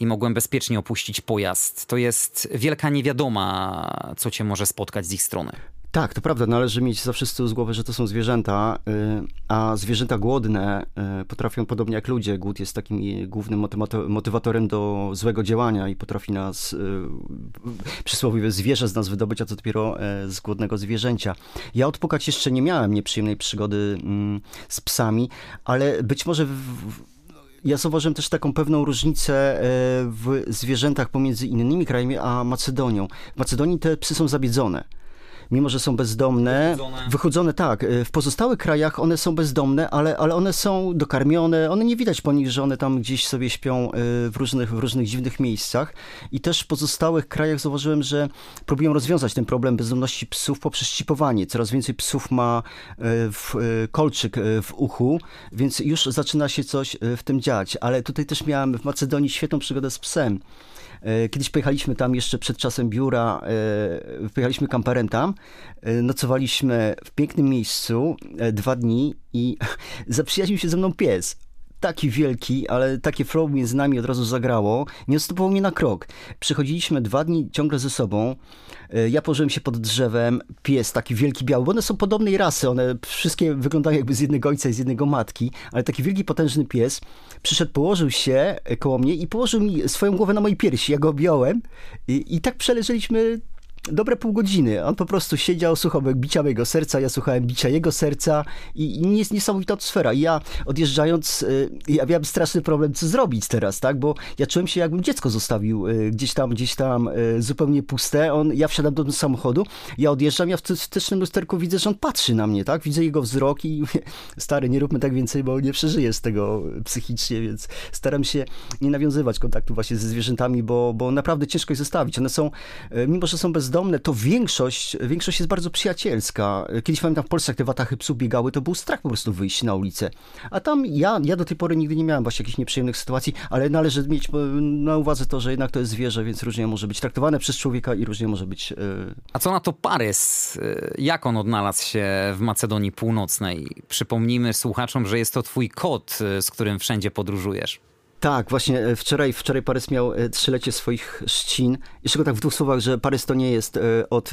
i mogłem bezpiecznie opuścić pojazd. To jest wielka niewiadoma, co cię może spotkać z ich strony. Tak, to prawda. Należy mieć zawsze z tyłu z głowy, że to są zwierzęta, y, a zwierzęta głodne y, potrafią, podobnie jak ludzie, głód jest takim głównym motywatorem do złego działania i potrafi nas, y, przysłowiowe zwierzę z nas wydobyć, a co dopiero z głodnego zwierzęcia. Ja odpukać jeszcze nie miałem nieprzyjemnej przygody mm, z psami, ale być może w, ja zauważyłem też taką pewną różnicę w zwierzętach pomiędzy innymi krajami a Macedonią. W Macedonii te psy są zabiedzone mimo że są bezdomne, wychudzone. wychudzone tak, y, w pozostałych krajach one są bezdomne, ale, ale one są dokarmione, one nie widać po nich, że one tam gdzieś sobie śpią y, w różnych, w różnych dziwnych miejscach i też w pozostałych krajach zauważyłem, że próbują rozwiązać ten problem bezdomności psów poprzez ścipowanie. Coraz więcej psów ma y, w, kolczyk w uchu, więc już zaczyna się coś w tym dziać, ale tutaj też miałem w Macedonii świetną przygodę z psem. E, kiedyś pojechaliśmy tam jeszcze przed czasem biura, e, pojechaliśmy kamperem tam, e, nocowaliśmy w pięknym miejscu dwa dni i zaprzyjaźnił się ze mną pies taki wielki, ale takie flow między nami od razu zagrało. Nie odstępował mnie na krok. Przychodziliśmy dwa dni ciągle ze sobą. Ja położyłem się pod drzewem. Pies taki wielki, biały, bo one są podobnej rasy. One wszystkie wyglądają jakby z jednego ojca i z jednego matki, ale taki wielki, potężny pies przyszedł, położył się koło mnie i położył mi swoją głowę na mojej piersi. Ja go objąłem i, i tak przeleżeliśmy dobre pół godziny. On po prostu siedział, słuchał bicia mojego serca, ja słuchałem bicia jego serca i, i jest niesamowita atmosfera. I ja odjeżdżając, y, ja miałem straszny problem, co zrobić teraz, tak? Bo ja czułem się, jakbym dziecko zostawił y, gdzieś tam, gdzieś tam y, zupełnie puste. On, ja wsiadam do samochodu, ja odjeżdżam, ja w wstecznym lusterku widzę, że on patrzy na mnie, tak? Widzę jego wzrok i stary, nie róbmy tak więcej, bo nie przeżyję z tego psychicznie, więc staram się nie nawiązywać kontaktu właśnie ze zwierzętami, bo, bo naprawdę ciężko je zostawić. One są, mimo że są bez bezdomne, to większość, większość jest bardzo przyjacielska. Kiedyś pamiętam w Polsce, jak te watachy psów biegały, to był strach po prostu wyjść na ulicę. A tam ja, ja do tej pory nigdy nie miałem właśnie jakichś nieprzyjemnych sytuacji, ale należy mieć na uwadze to, że jednak to jest zwierzę, więc różnie może być traktowane przez człowieka i różnie może być... Yy... A co na to Parys? Y, jak on odnalazł się w Macedonii Północnej? Przypomnijmy słuchaczom, że jest to twój kot, z którym wszędzie podróżujesz. Tak, właśnie e, wczoraj, wczoraj Parys miał e, trzylecie swoich trzcin. Jeszcze go tak w dwóch słowach, że Parys to nie jest e, od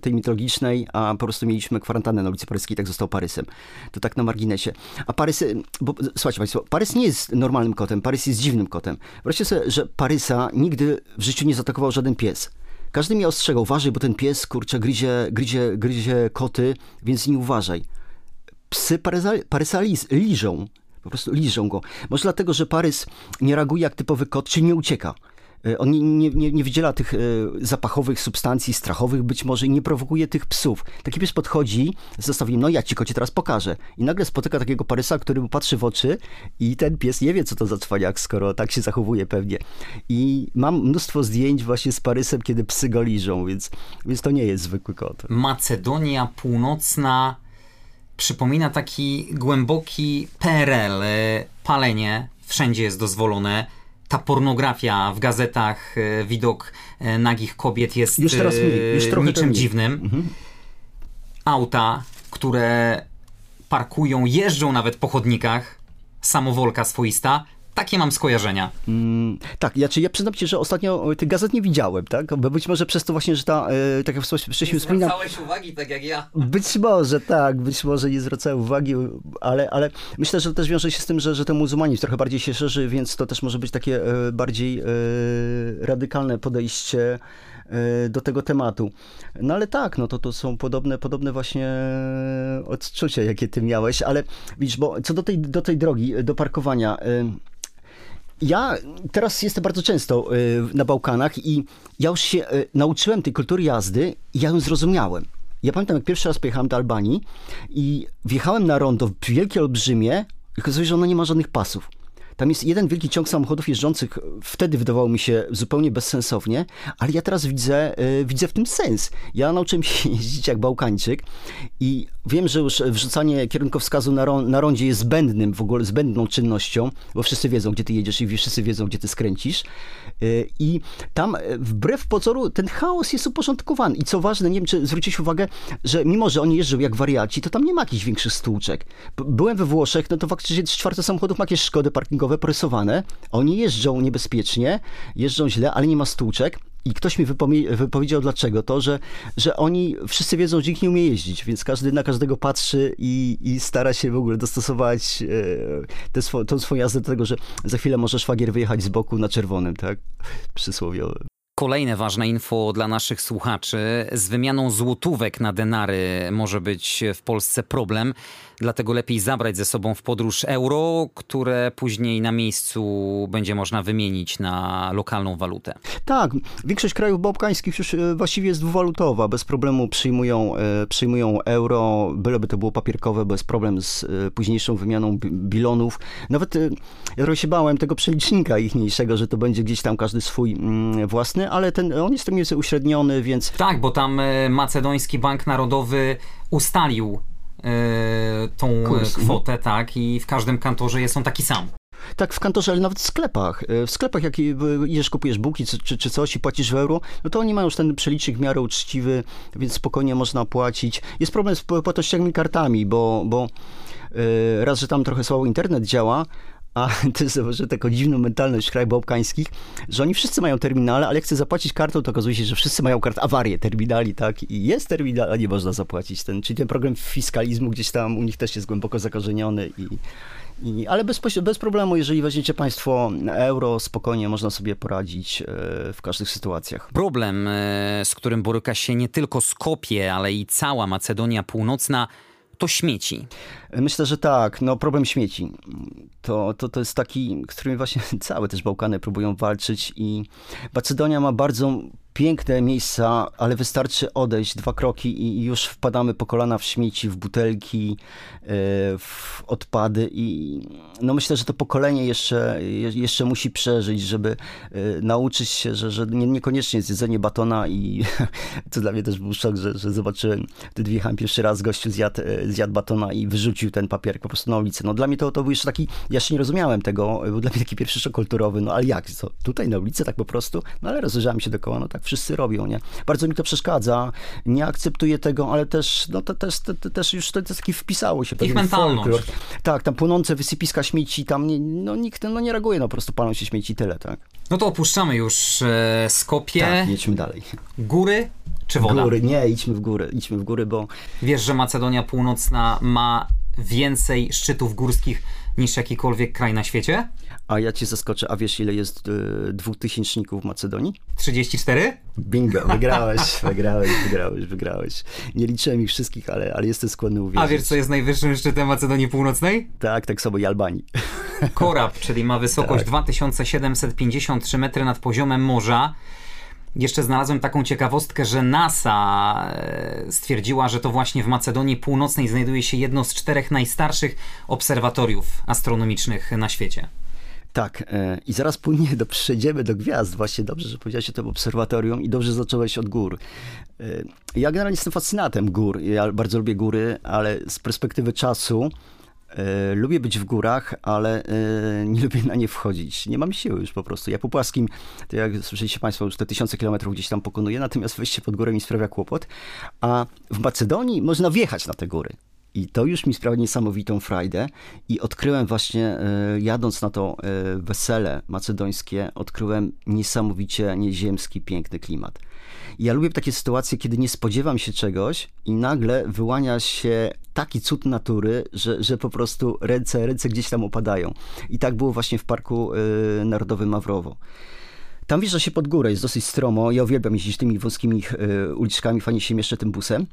tej mitologicznej, a po prostu mieliśmy kwarantannę na ulicy Paryskiej, tak został Parysem. To tak na marginesie. A Parys, bo słuchajcie Państwo, Parys nie jest normalnym kotem, Parys jest dziwnym kotem. Wreszcie sobie, że Parysa nigdy w życiu nie zaatakował żaden pies. Każdy mnie ostrzegał, uważaj, bo ten pies, kurczę, gryzie, gryzie, gryzie koty, więc nie uważaj. Psy Parysa, Parysa liżą. Po prostu liżą go. Może dlatego, że Parys nie reaguje jak typowy kot, czy nie ucieka. E, on nie, nie, nie, wydziela tych e, zapachowych substancji strachowych, być może i nie prowokuje tych psów. Taki pies podchodzi z nastawieniem, no ja ci kocie teraz pokażę. I nagle spotyka takiego Parysa, który mu patrzy w oczy i ten pies nie wie, co to za cwaniak, skoro tak się zachowuje pewnie. I mam mnóstwo zdjęć właśnie z Parysem, kiedy psy go liżą, więc, więc to nie jest zwykły kot. Macedonia Północna przypomina taki głęboki PRL. E, palenie wszędzie jest dozwolone. Ta pornografia w gazetach, e, widok e, nagich kobiet jest już teraz mniej, już trochę niczym dziwnym. Mhm. Auta, które parkują, jeżdżą nawet po chodnikach, samowolka swoista, takie mam skojarzenia. Mm, tak, ja, czy ja przyznam ci, że ostatnio tych gazet nie widziałem, tak? Bo być może przez to właśnie, że ta, e, tak jak wcześniej wspominałem... Nie zwracałeś uwagi, tak jak ja. Być może, tak, być może nie zwracałem uwagi, ale, ale myślę, że to też wiąże się z tym, że, że ten muzułmanizm trochę bardziej się szerzy, więc to też może być takie e, bardziej e, radykalne podejście e, do tego tematu. No ale tak, no to, to są podobne, podobne właśnie odczucia, jakie ty miałeś, ale widzisz, bo co do tej, do tej drogi, do parkowania, ja teraz jestem bardzo często y, na Bałkanach i ja już się y, nauczyłem tej kultury jazdy i ja ją zrozumiałem. Ja pamiętam, jak pierwszy raz pojechałem do Albanii i wjechałem na rondo wielkie, olbrzymie okazuje się, że ono nie ma żadnych pasów. Tam jest jeden wielki ciąg samochodów jeżdżących, wtedy wydawało mi się zupełnie bezsensownie, ale ja teraz widzę, yy, widzę w tym sens. Ja nauczyłem się jeździć jak Bałkańczyk i wiem, że już wrzucanie kierunkowskazu na, ro na rondzie jest zbędnym, w ogóle zbędną czynnością, bo wszyscy wiedzą, gdzie ty jedziesz i wszyscy wiedzą, gdzie ty skręcisz. Yy, I tam e, wbrew pozoru ten chaos jest uporządkowany. I co ważne, nie wiem, czy zwrócić uwagę, że mimo, że oni jeżdżą jak wariaci, to tam nie ma jakichś większych stłuczek. Byłem we Włoszech, no to faktycznie czwarte samochodów ma jakieś szkody parkingowe presowane. Oni jeżdżą niebezpiecznie, jeżdżą źle, ale nie ma stłuczek. I ktoś mi wypowiedział dlaczego. To, że, że oni wszyscy wiedzą, że nie umie jeździć, więc każdy na każdego patrzy i, i stara się w ogóle dostosować e, tę swo, tą swoją jazdę do tego, że za chwilę może szwagier wyjechać z boku na czerwonym, tak? Przysłowiowe. Kolejne ważne info dla naszych słuchaczy. Z wymianą złotówek na denary może być w Polsce problem, dlatego lepiej zabrać ze sobą w podróż euro, które później na miejscu będzie można wymienić na lokalną walutę. Tak, większość krajów bałkańskich już e, właściwie jest dwuwalutowa. Bez problemu przyjmują, e, przyjmują euro, byleby to było papierkowe, bez problem z e, późniejszą wymianą bilonów. Nawet ja się bałem tego przelicznika ichniejszego, że to będzie gdzieś tam każdy swój mm, własny, ale ten, on jest tym jest uśredniony, więc... Tak, bo tam e, Macedoński Bank Narodowy ustalił e, tą Kurs. kwotę, tak, i w każdym kantorze jest on taki sam. Tak, w kantorze, ale nawet w sklepach. E, w sklepach, jak idziesz, kupujesz bułki czy, czy coś i płacisz w euro, no to oni mają już ten przelicznik w miarę uczciwy, więc spokojnie można płacić. Jest problem z płatnościami kartami, bo, bo raz, że tam trochę słabo internet działa, a ty taką dziwną mentalność krajów bałkańskich, że oni wszyscy mają terminale, ale jak chcę zapłacić kartą, to okazuje się, że wszyscy mają kart awarię terminali, tak? I jest terminal, a nie można zapłacić. Ten, czyli ten program fiskalizmu gdzieś tam u nich też jest głęboko zakorzeniony i, i, ale bez, bez problemu, jeżeli weźmiecie Państwo euro, spokojnie można sobie poradzić e, w każdych sytuacjach. Problem, e, z którym boryka się nie tylko Skopie, ale i cała Macedonia Północna, to śmieci. Myślę, że tak. No, problem śmieci. To, to, to jest taki, z którym właśnie całe też Bałkany próbują walczyć i Macedonia ma bardzo piękne miejsca, ale wystarczy odejść dwa kroki i już wpadamy po kolana w śmieci, w butelki, e, w odpady i no myślę, że to pokolenie jeszcze, jeszcze musi przeżyć, żeby e, nauczyć się, że, że niekoniecznie jest jedzenie batona i to dla mnie też był szok, że, że zobaczyłem, wtedy wjechałem pierwszy raz, gościu zjadł, e, zjadł batona i wyrzucił ten papier po prostu na ulicę. No dla mnie to, to był jeszcze taki, ja jeszcze nie rozumiałem tego, był dla mnie taki pierwszy szok kulturowy, no ale jak, co, tutaj na ulicy tak po prostu? No ale rozejrzałem się dookoła, no tak wszyscy robią, nie? Bardzo mi to przeszkadza, nie akceptuję tego, ale też, no to też, to, to też już to, to taki wpisało się. Ich mentalność. Folklor. Tak, tam płonące wysypiska śmieci, tam nie, no nikt no, nie reaguje, no po prostu palą się śmieci tyle, tak? No to opuszczamy już e, Skopie. Tak, jedźmy dalej. Góry czy woda? Góry, nie, idźmy w góry, idźmy w góry, bo... Wiesz, że Macedonia Północna ma więcej szczytów górskich niż jakikolwiek kraj na świecie? A ja cię zaskoczę, a wiesz ile jest y, dwutysięczników w Macedonii? 34? Bingo, wygrałeś, wygrałeś, wygrałeś, wygrałeś. Nie liczyłem ich wszystkich, ale, ale jestem skłonny uwierzyć. A wiesz, co jest najwyższym szczytem Macedonii Północnej? Tak, tak samo i Albanii. Korab, czyli ma wysokość tak. 2753 metry nad poziomem morza. Jeszcze znalazłem taką ciekawostkę, że NASA e, stwierdziła, że to właśnie w Macedonii Północnej znajduje się jedno z czterech najstarszych obserwatoriów astronomicznych na świecie. Tak, e, i zaraz płynnie do, przejdziemy do gwiazd. Właśnie dobrze, że powiedziałeś o tym obserwatorium i dobrze zacząłeś od gór. E, ja generalnie jestem fascynatem gór. Ja bardzo lubię góry, ale z perspektywy czasu E, lubię być w górach, ale nie lubię na nie wchodzić. Nie mam siły już po prostu. Ja po płaskim, to jak słyszeliście Państwo, już te tysiące kilometrów gdzieś tam pokonuję, natomiast wejście pod górę mi sprawia kłopot. A w Macedonii można wjechać na te góry. I to już mi sprawia niesamowitą frajdę. I odkryłem właśnie, e, jadąc na to wesele macedońskie, odkryłem niesamowicie nieziemski, piękny klimat. I ja lubię takie sytuacje, kiedy nie spodziewam się czegoś i nagle wyłania się taki cud natury, że, że po prostu ręce, ręce gdzieś tam opadają. I tak było właśnie w Parku y, Narodowym Mawrowo. Tam wjeżdża się pod górę, jest dosyć stromo. Ja uwielbiam jeździć tymi wąskimi uliczkami, fajnie się mieszczę tym busem.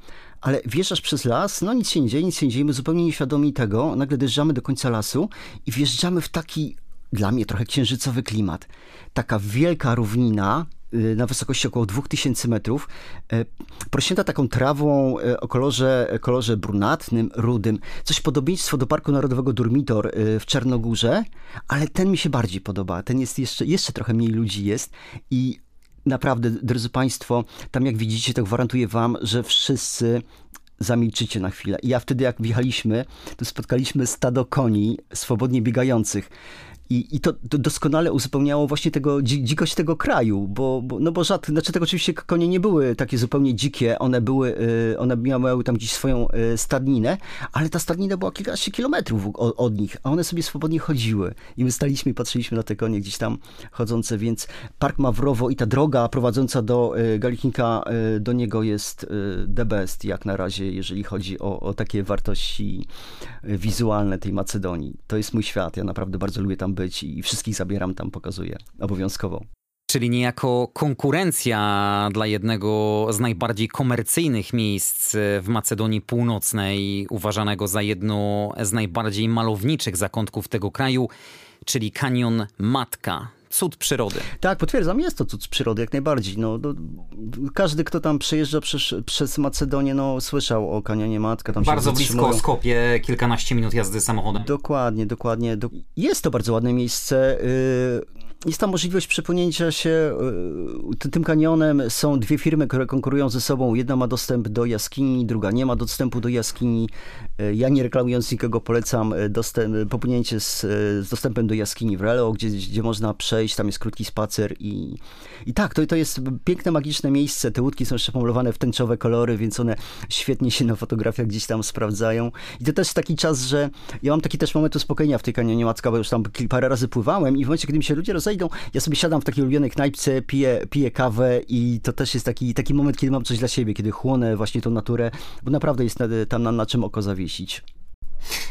Ale wjeżdżasz przez las, no nic się nie dzieje, nic się nie dzieje, my zupełnie nieświadomi tego. Nagle dojeżdżamy do końca lasu i wjeżdżamy w taki, dla mnie trochę księżycowy klimat. Taka wielka równina, Y, na wysokości około 2000 metrów, y, porośnięta taką trawą y, o kolorze, kolorze brunatnym, rudym. Coś podobieństwo do Parku Narodowego Durmitor w Czarnogórze, ale ten mi się bardziej podoba. Ten jest jeszcze, jeszcze trochę mniej ludzi jest i naprawdę, drodzy Państwo, tam jak widzicie, to gwarantuję Wam, że wszyscy zamilczycie na chwilę. I ja wtedy, jak wjechaliśmy, to spotkaliśmy stado koni swobodnie biegających. I, i to, to, doskonale uzupełniało właśnie tego dzikość tego kraju, bo, bo, no bo rzadko, znaczy tego oczywiście konie nie były takie zupełnie dzikie, one były, y, one miały tam gdzieś swoją y, stadninę, ale ta stadnina była kilkanaście kilometrów od, od, nich, a one sobie swobodnie chodziły. I my staliśmy i patrzyliśmy na te konie gdzieś tam chodzące, więc Park Mawrowo i ta droga prowadząca do y, Galichnika, do niego jest the best jak na razie, jeżeli chodzi o, o takie wartości wizualne tej Macedonii. To jest mój świat, ja naprawdę bardzo lubię tam być i wszystkich zabieram tam, pokazuję obowiązkowo. Czyli niejako konkurencja dla jednego z najbardziej komercyjnych miejsc w Macedonii Północnej, uważanego za jedno z najbardziej malowniczych zakątków tego kraju, czyli kanion Matka cud przyrody. Tak, potwierdzam, jest to cud przyrody jak najbardziej. No, do, każdy, kto tam przejeżdża przez, przez Macedonię, no, słyszał o kanionie Matka. Tam bardzo blisko Skopie, kilkanaście minut jazdy samochodem. Dokładnie, dokładnie. Jest to bardzo ładne miejsce. Yy jest tam możliwość przepłynięcia się y, tym kanionem. Są dwie firmy, które konkurują ze sobą. Jedna ma dostęp do jaskini, druga nie ma dostępu do jaskini. Y, ja nie reklamując nikogo polecam y, dostęp, popłynięcie z, z dostępem do jaskini w Relo, gdzie, gdzie można przejść. Tam jest krótki spacer i, i tak, to, to jest piękne, magiczne miejsce. Te łódki są jeszcze pomalowane w tęczowe kolory, więc one świetnie się na fotografiach gdzieś tam sprawdzają. I to też taki czas, że ja mam taki też moment uspokojenia w tej kanionie Macka, bo już tam parę razy pływałem i w momencie, kiedy mi się ludzie rozejdą, idą. Ja sobie siadam w takiej ulubionej knajpce, piję, piję kawę i to też jest taki, taki moment, kiedy mam coś dla siebie, kiedy chłonę właśnie tą naturę, bo naprawdę jest tam na, na czym oko zawiesić.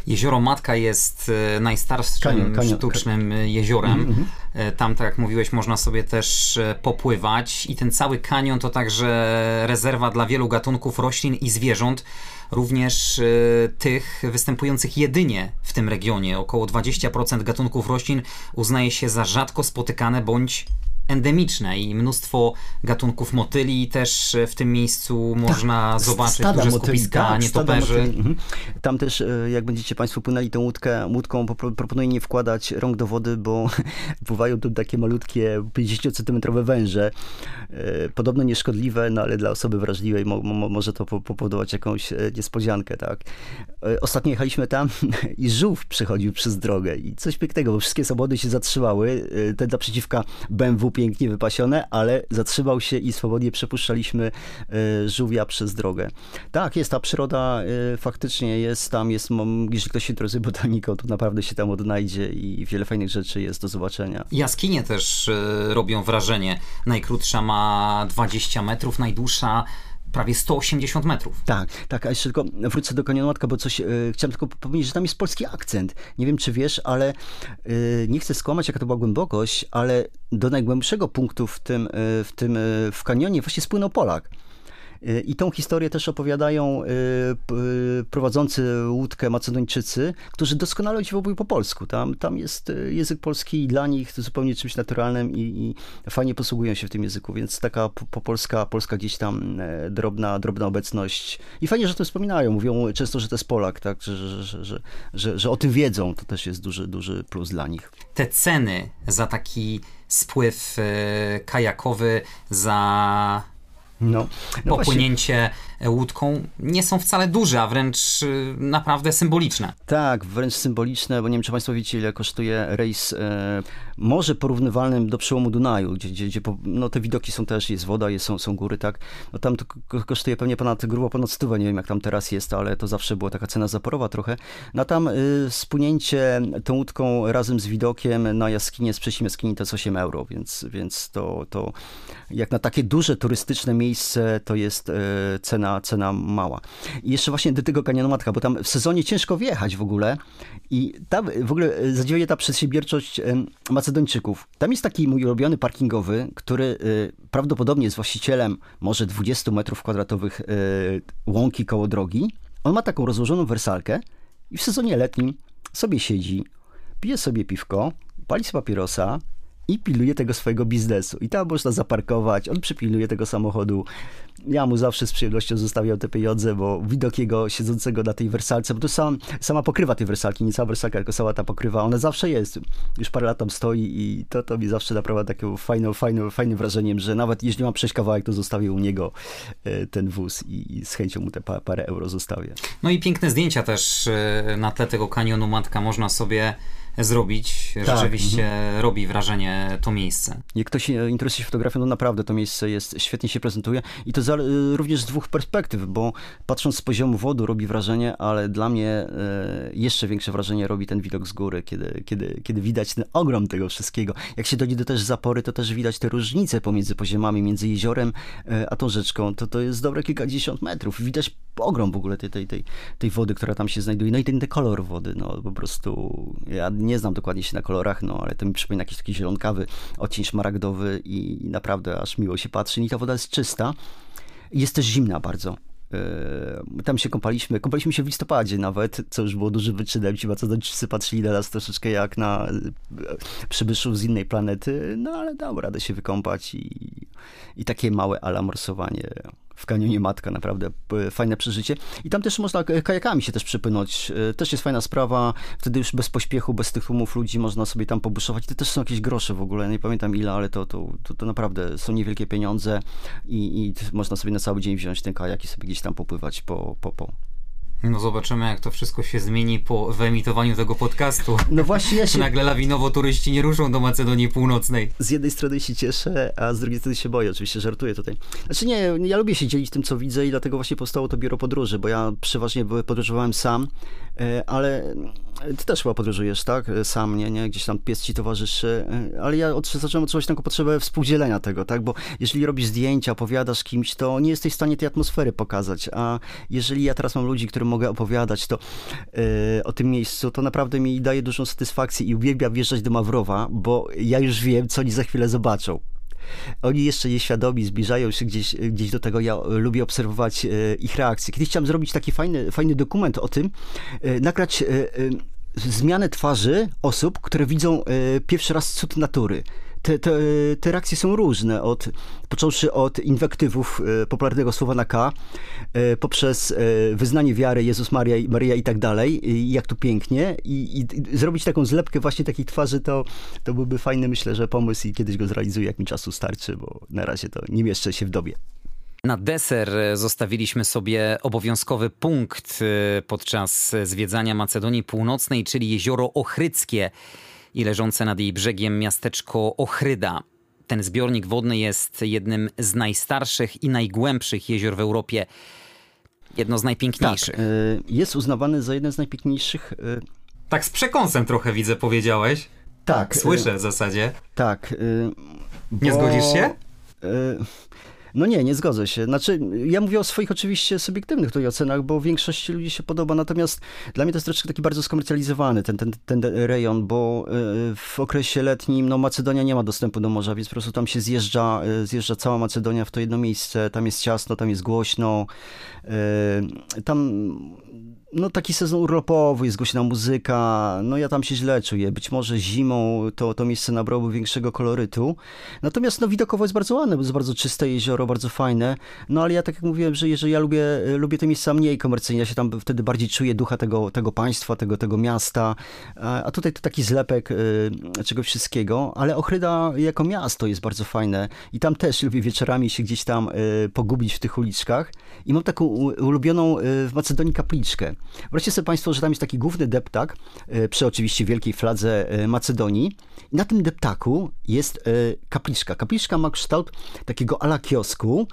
Jezioro Matka jest e, najstarszym kanion, kanion, sztucznym jeziorem. Mm -hmm. Tam, tak jak mówiłeś, można sobie też e, popływać i ten cały kanion to także rezerwa dla wielu gatunków roślin i zwierząt również tych występujących jedynie w tym regionie. Około 20% gatunków roślin uznaje się za rzadko spotykane bądź endemiczne i mnóstwo gatunków motyli też w tym miejscu można tak, zobaczyć, stada duże motyli, skupiska tak, nietoperzy. Mhm. Tam też, e, jak będziecie Państwo płynęli tą łódkę, łódką, proponuję nie wkładać rąk do wody, bo pływają tu takie malutkie 50-centymetrowe węże. E, podobno nieszkodliwe, no ale dla osoby wrażliwej mo, mo, może to powodować jakąś e, niespodziankę, tak. Ostatnio jechaliśmy tam i żółw przychodził przez drogę i coś pięknego, bo wszystkie samochody się zatrzymały. Ten naprzeciwka BMW pięknie wypasione, ale zatrzymał się i swobodnie przepuszczaliśmy e, żółwia przez drogę. Tak, jest ta przyroda, e, faktycznie jest tam, jest, jeśli ktoś się interesuje botaniką, to naprawdę się tam odnajdzie i wiele fajnych rzeczy jest do zobaczenia. Jaskinie też e, robią wrażenie. Najkrótsza ma 20 metrów, najdłuższa prawie 180 metrów. Tak, tak, a jeszcze tylko wrócę do Kanionołatka, bo coś, e, chciałem tylko powiedzieć, że tam jest polski akcent. Nie wiem, czy wiesz, ale e, nie chcę skłamać, jaka to była głębokość, ale do najgłębszego punktu w tym, e, w tym, w kanionie właśnie spłynął Polak. I tą historię też opowiadają y, prowadzący łódkę Macedończycy, którzy doskonale mówią po polsku. Tam, tam jest język polski dla nich zupełnie czymś naturalnym i, i fajnie posługują się w tym języku, więc taka po, polska, gdzieś tam e, drobna, drobna obecność. I fajnie, że to wspominają. Mówią często, że to jest Polak, tak? że, że, że, że, o tym wiedzą. To też jest duży, duży plus dla nich. Te ceny za taki spływ e, kajakowy, za no, no popłynięcie właśnie. Łódką nie są wcale duże, a wręcz y, naprawdę symboliczne. Tak, wręcz symboliczne, bo nie wiem, czy Państwo wiecie, ile kosztuje rejs e, może porównywalnym do przełomu Dunaju, gdzie, gdzie, gdzie no, te widoki są też, jest woda, jest, są, są góry, tak. No tam to kosztuje pewnie ponad, grubo ponad stówę, nie wiem jak tam teraz jest, ale to zawsze była taka cena zaporowa trochę. No tam y, spłynięcie tą łódką razem z widokiem na jaskinie z Przesim jaskini to jest 8 euro, więc, więc to, to jak na takie duże turystyczne miejsce to jest e, cena, cena mała. I jeszcze właśnie do tego kanionomatka, bo tam w sezonie ciężko wjechać w ogóle i w ogóle zadziwia ta przedsiębiorczość Macedończyków. Tam jest taki mój ulubiony parkingowy, który e, prawdopodobnie jest właścicielem może 20 metrów kwadratowych e, łąki koło drogi. On ma taką rozłożoną wersalkę i w sezonie letnim sobie siedzi, pije sobie piwko, pali papierosa, i pilnuje tego swojego biznesu. I tam można zaparkować, on przypilnuje tego samochodu. Ja mu zawsze z przyjemnością zostawiam te pieniądze, bo widok jego siedzącego na tej wersalce, bo to sam, sama pokrywa tej wersalki, nie cała wersalka, tylko cała ta pokrywa, ona zawsze jest. Już parę lat tam stoi i to, to mi zawsze naprawdę takim fajnym, fajnym, fajnym wrażeniem, że nawet jeśli mam przejść kawałek, to zostawię u niego e, ten wóz i, i z chęcią mu te parę euro zostawię. No i piękne zdjęcia też e, na tle tego kanionu Matka można sobie zrobić. Tak. Rzeczywiście mhm. robi wrażenie to miejsce. Jak ktoś interesuje się fotografią, no naprawdę to miejsce jest, świetnie się prezentuje i to za, również z dwóch perspektyw, bo patrząc z poziomu wody robi wrażenie, ale dla mnie e, jeszcze większe wrażenie robi ten widok z góry, kiedy, kiedy, kiedy widać ten ogrom tego wszystkiego. Jak się dojdzie do też zapory, to też widać te różnice pomiędzy poziomami, między jeziorem e, a tą rzeczką. To, to jest dobre kilkadziesiąt metrów. Widać ogrom w ogóle tej, tej, tej, tej wody, która tam się znajduje. No i ten, ten kolor wody, no po prostu ja nie znam dokładnie się na kolorach, no ale to mi przypomina jakiś taki zielonkawy odcień szmaragdowy i naprawdę aż miło się patrzy. I ta woda jest czysta. Jest też zimna bardzo. Yy, tam się kąpaliśmy, kąpaliśmy się w listopadzie nawet, co już było dużym wyczynem. Ci Macedonczycy patrzyli na nas troszeczkę jak na yy, przybyszów z innej planety, no ale dało radę się wykąpać i, i takie małe alamorsowanie w kanionie Matka, naprawdę fajne przeżycie. I tam też można kajakami się też przypłynąć. E, też jest fajna sprawa, wtedy już bez pośpiechu, bez tych tłumów ludzi można sobie tam pobuszować. To też są jakieś grosze w ogóle, nie pamiętam ile, ale to, to, to, to naprawdę są niewielkie pieniądze i, i można sobie na cały dzień wziąć ten kajak i sobie gdzieś tam popływać po, po, po, no zobaczymy, jak to wszystko się zmieni po wyemitowaniu tego podcastu. No właśnie ja się... Nagle lawinowo turyści nie ruszą do Macedonii Północnej. Z jednej strony się cieszę, a z drugiej strony się boję. Oczywiście żartuję tutaj. Znaczy nie, ja lubię się dzielić tym, co widzę i dlatego właśnie powstało to biuro podróży, bo ja przeważnie podróżowałem sam, e, ale ty też chyba podróżujesz, tak? Sam, nie, nie? Gdzieś tam pies ci towarzyszy, ale ja od, zacząłem odczuwać taką potrzebę współdzielenia tego, tak? Bo jeżeli robisz zdjęcia, opowiadasz kimś, to nie jesteś w stanie tej atmosfery pokazać, a jeżeli ja teraz mam ludzi, którym mogę opowiadać to yy, o tym miejscu, to naprawdę mi daje dużą satysfakcję i uwielbiam wjeżdżać do Mawrowa, bo ja już wiem, co oni za chwilę zobaczą. Oni jeszcze nieświadomi zbliżają się gdzieś, gdzieś do tego. Ja lubię obserwować e, ich reakcje. Kiedyś chciałem zrobić taki fajny, fajny dokument o tym, e, nagrać e, zmianę twarzy osób, które widzą pierwszy raz cud natury te, te, te reakcje są różne, od, począwszy od inwektywów e, popularnego słowa na K, e, poprzez e, wyznanie wiary Jezus, Maria, Maria i tak dalej, i jak to pięknie, i, i, zrobić taką zlepkę właśnie takiej twarzy, to, to byłby fajny, myślę, że pomysł i kiedyś go zrealizuję, jak mi czasu starczy, bo na razie to nie mieszczę się w dobie. Na deser zostawiliśmy sobie obowiązkowy punkt podczas zwiedzania Macedonii Północnej, czyli jezioro Ochryckie i leżące nad jej brzegiem miasteczko Ochryda. Ten zbiornik wodny jest jednym z najstarszych i najgłębszych jezior w Europie. Jedno z najpiękniejszych. Tak, jest uznawany za jeden z najpiękniejszych. E, tak z przekąsem trochę widzę, powiedziałeś. Tak. Słyszę e, w zasadzie. Tak. Bo... Nie zgodzisz się? No nie, nie zgodzę się. Znaczy, ja mówię o swoich oczywiście subiektywnych tutaj ocenach, bo większości ludzi się podoba, natomiast dla mnie to jest troszeczkę taki bardzo skomercjalizowany ten, ten, ten rejon, bo e, w okresie letnim no, Macedonia nie ma dostępu do morza, więc po prostu tam się zjeżdża, e, zjeżdża cała Macedonia w to jedno miejsce, tam jest ciasno, tam jest głośno, e, tam no taki sezon urlopowy, jest głośna muzyka, no ja tam się źle czuję. Być może zimą to, to miejsce nabrałoby większego kolorytu. Natomiast no widokowo jest bardzo ładne, bo jest bardzo czyste jezioro, bardzo fajne. No ale ja tak jak mówiłem, że jeżeli ja lubię, lubię te miejsca mniej komercyjne, ja się tam wtedy bardziej czuję ducha tego, tego państwa, tego, tego miasta. A tutaj to taki zlepek y, czegoś wszystkiego, ale Ochryda jako miasto jest bardzo fajne i tam też lubię wieczorami się gdzieś tam y, pogubić w tych uliczkach. I mam taką ulubioną y, w Macedonii kapliczkę. Wyobraźcie sobie Państwo, że tam jest taki główny deptak e, przy oczywiście wielkiej fladze e, Macedonii. I na tym deptaku jest e, kapliczka. Kapliczka ma kształt takiego ala kiosku,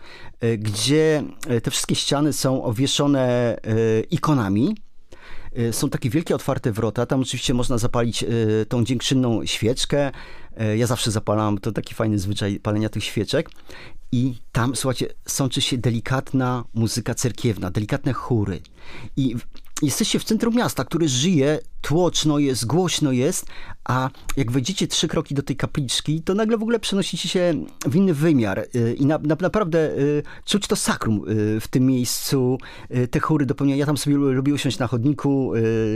gdzie te wszystkie ściany są owieszone ikonami. Są takie wielkie otwarte wrota, tam oczywiście można zapalić tą dziękczynną świeczkę. Ja zawsze zapalam, to taki fajny zwyczaj palenia tych świeczek. I tam, słuchajcie, sączy się delikatna muzyka cerkiewna, delikatne chóry. I jesteście w centrum miasta, które żyje, tłoczno jest, głośno jest, a jak wejdziecie trzy kroki do tej kapliczki, to nagle w ogóle przenosicie się w inny wymiar y, i na, na, naprawdę y, czuć to sakrum y, w tym miejscu, te chóry dopełniają. Ja tam sobie lubię usiąść na chodniku,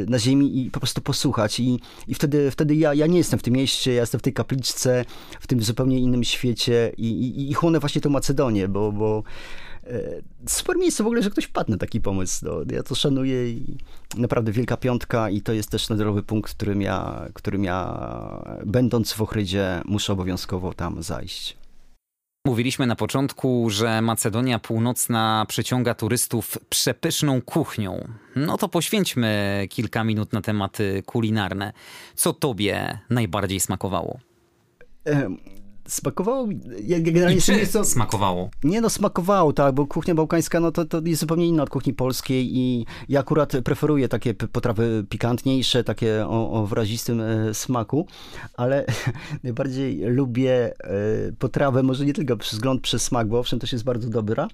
na ziemi i po prostu posłuchać i, i wtedy, wtedy ja, ja nie jestem w tym mieście, ja jestem w tej kapliczce, w tym zupełnie innym świecie i, i, i chłonę właśnie tą Macedonię, bo, bo super miejsce w ogóle, że ktoś wpadł na taki pomysł. No, ja to szanuję i naprawdę wielka piątka i to jest też nadrowy punkt, którym ja, którym ja będąc w Ochrydzie muszę obowiązkowo tam zajść. Mówiliśmy na początku, że Macedonia Północna przyciąga turystów przepyszną kuchnią. No to poświęćmy kilka minut na tematy kulinarne. Co tobie najbardziej smakowało? Smakowało mi. Ja generalnie czy co... smakowało? Nie no, smakowało, tak, bo kuchnia bałkańska no to, to jest zupełnie inna od kuchni polskiej i ja akurat preferuję takie potrawy pikantniejsze, takie o, o wyrazistym e, smaku, ale najbardziej lubię e, potrawę, może nie tylko przez wzgląd przez smak, bo owszem też jest bardzo dobra,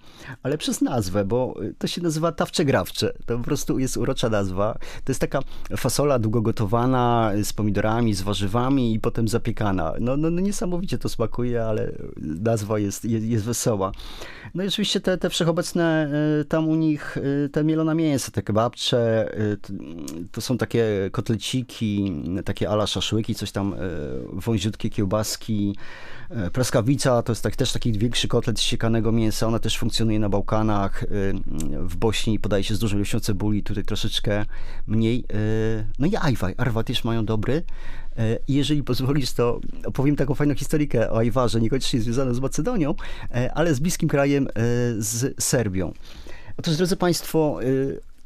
ale przez nazwę, bo to się nazywa tawcze-grawcze. To po prostu jest urocza nazwa. To jest taka fasola długo gotowana z pomidorami, z warzywami i potem zapiekana. No, no, no niesamowicie to smakuje smakuje, ale nazwa jest, jest, jest wesoła. No i oczywiście te, te wszechobecne y, tam u nich y, te mielone mięsa, te kebabcze, y, to są takie kotleciki, takie ala szaszłyki, coś tam, wąziutkie kiełbaski, Praskawica to jest tak, też taki większy kotlet z siekanego mięsa. Ona też funkcjonuje na Bałkanach. W Bośni podaje się z dużą ilością cebuli, tutaj troszeczkę mniej. No i ajwaj. Arwa też mają dobry. E, jeżeli pozwolisz, to opowiem taką fajną historykę o Ajwarze, niekoniecznie związaną z Macedonią, e, ale z bliskim krajem, e, z Serbią. Otóż, drodzy Państwo,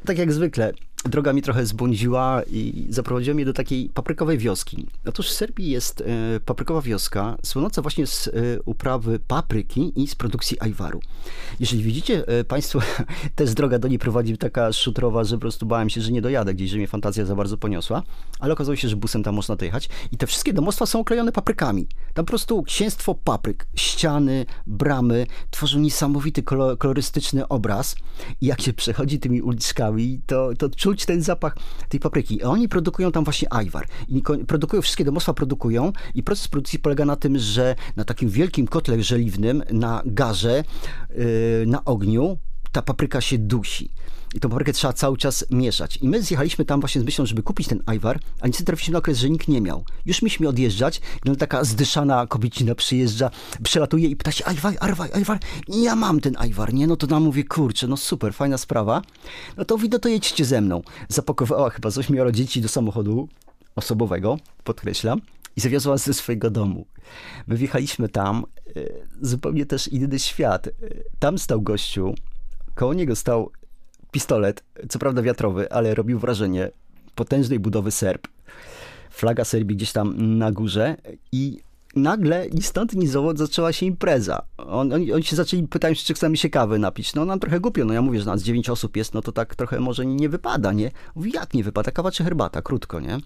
tak jak zwykle, droga mi trochę zbłądziła i zaprowadziła mnie do takiej paprykowej wioski. Otóż w Serbii jest e, paprykowa wioska, słynąca właśnie z e, uprawy papryki i z produkcji ajwaru. Jeżeli widzicie e, Państwo, też droga do niej prowadzi taka szutrowa, że po prostu bałem się, że nie dojadę gdzieś, że mnie fantazja za bardzo poniosła, ale okazało się, że busem tam można dojechać i te wszystkie domostwa są oklejone paprykami. Tam po prostu księstwo papryk, ściany, bramy tworzą niesamowity kolorystyczny obraz i jak się przechodzi tymi uliczkami, to, to czuć ten zapach tej papryki. A oni produkują tam właśnie ajwar. I produkują, wszystkie domostwa produkują i proces produkcji polega na tym, że na takim wielkim kotle żeliwnym, na garze, yy, na ogniu, ta papryka się dusi. I tą paprykę trzeba cały czas mieszać. I my zjechaliśmy tam właśnie z myślą, żeby kupić ten ajwar, a niestety trafiliśmy na okres, że nikt nie miał. Już mieliśmy odjeżdżać, no taka zdyszana kobiecina przyjeżdża, przelatuje i pyta się, ajwar, ajwar, ajwar. Ja mam ten ajwar, nie? No to nam mówię, kurczę, no super, fajna sprawa. No to widzę, to jedźcie ze mną. Zapakowała chyba z ośmioro dzieci do samochodu osobowego, podkreślam, i zawiozła ze swojego domu. My wjechaliśmy tam, e, zupełnie też inny świat. E, tam stał gościu, koło niego stał pistolet, co prawda wiatrowy, ale robił wrażenie potężnej budowy Serb. Flaga Serbii gdzieś tam na górze i nagle ni stąd ni zowąd zaczęła się impreza. On, oni, oni się zaczęli, pytać, czy chcemy się kawy napić. No nam trochę głupio, no ja mówię, że nas dziewięć osób jest, no to tak trochę może nie wypada, nie? Mówi, jak nie wypada? Kawa czy herbata? Krótko, nie?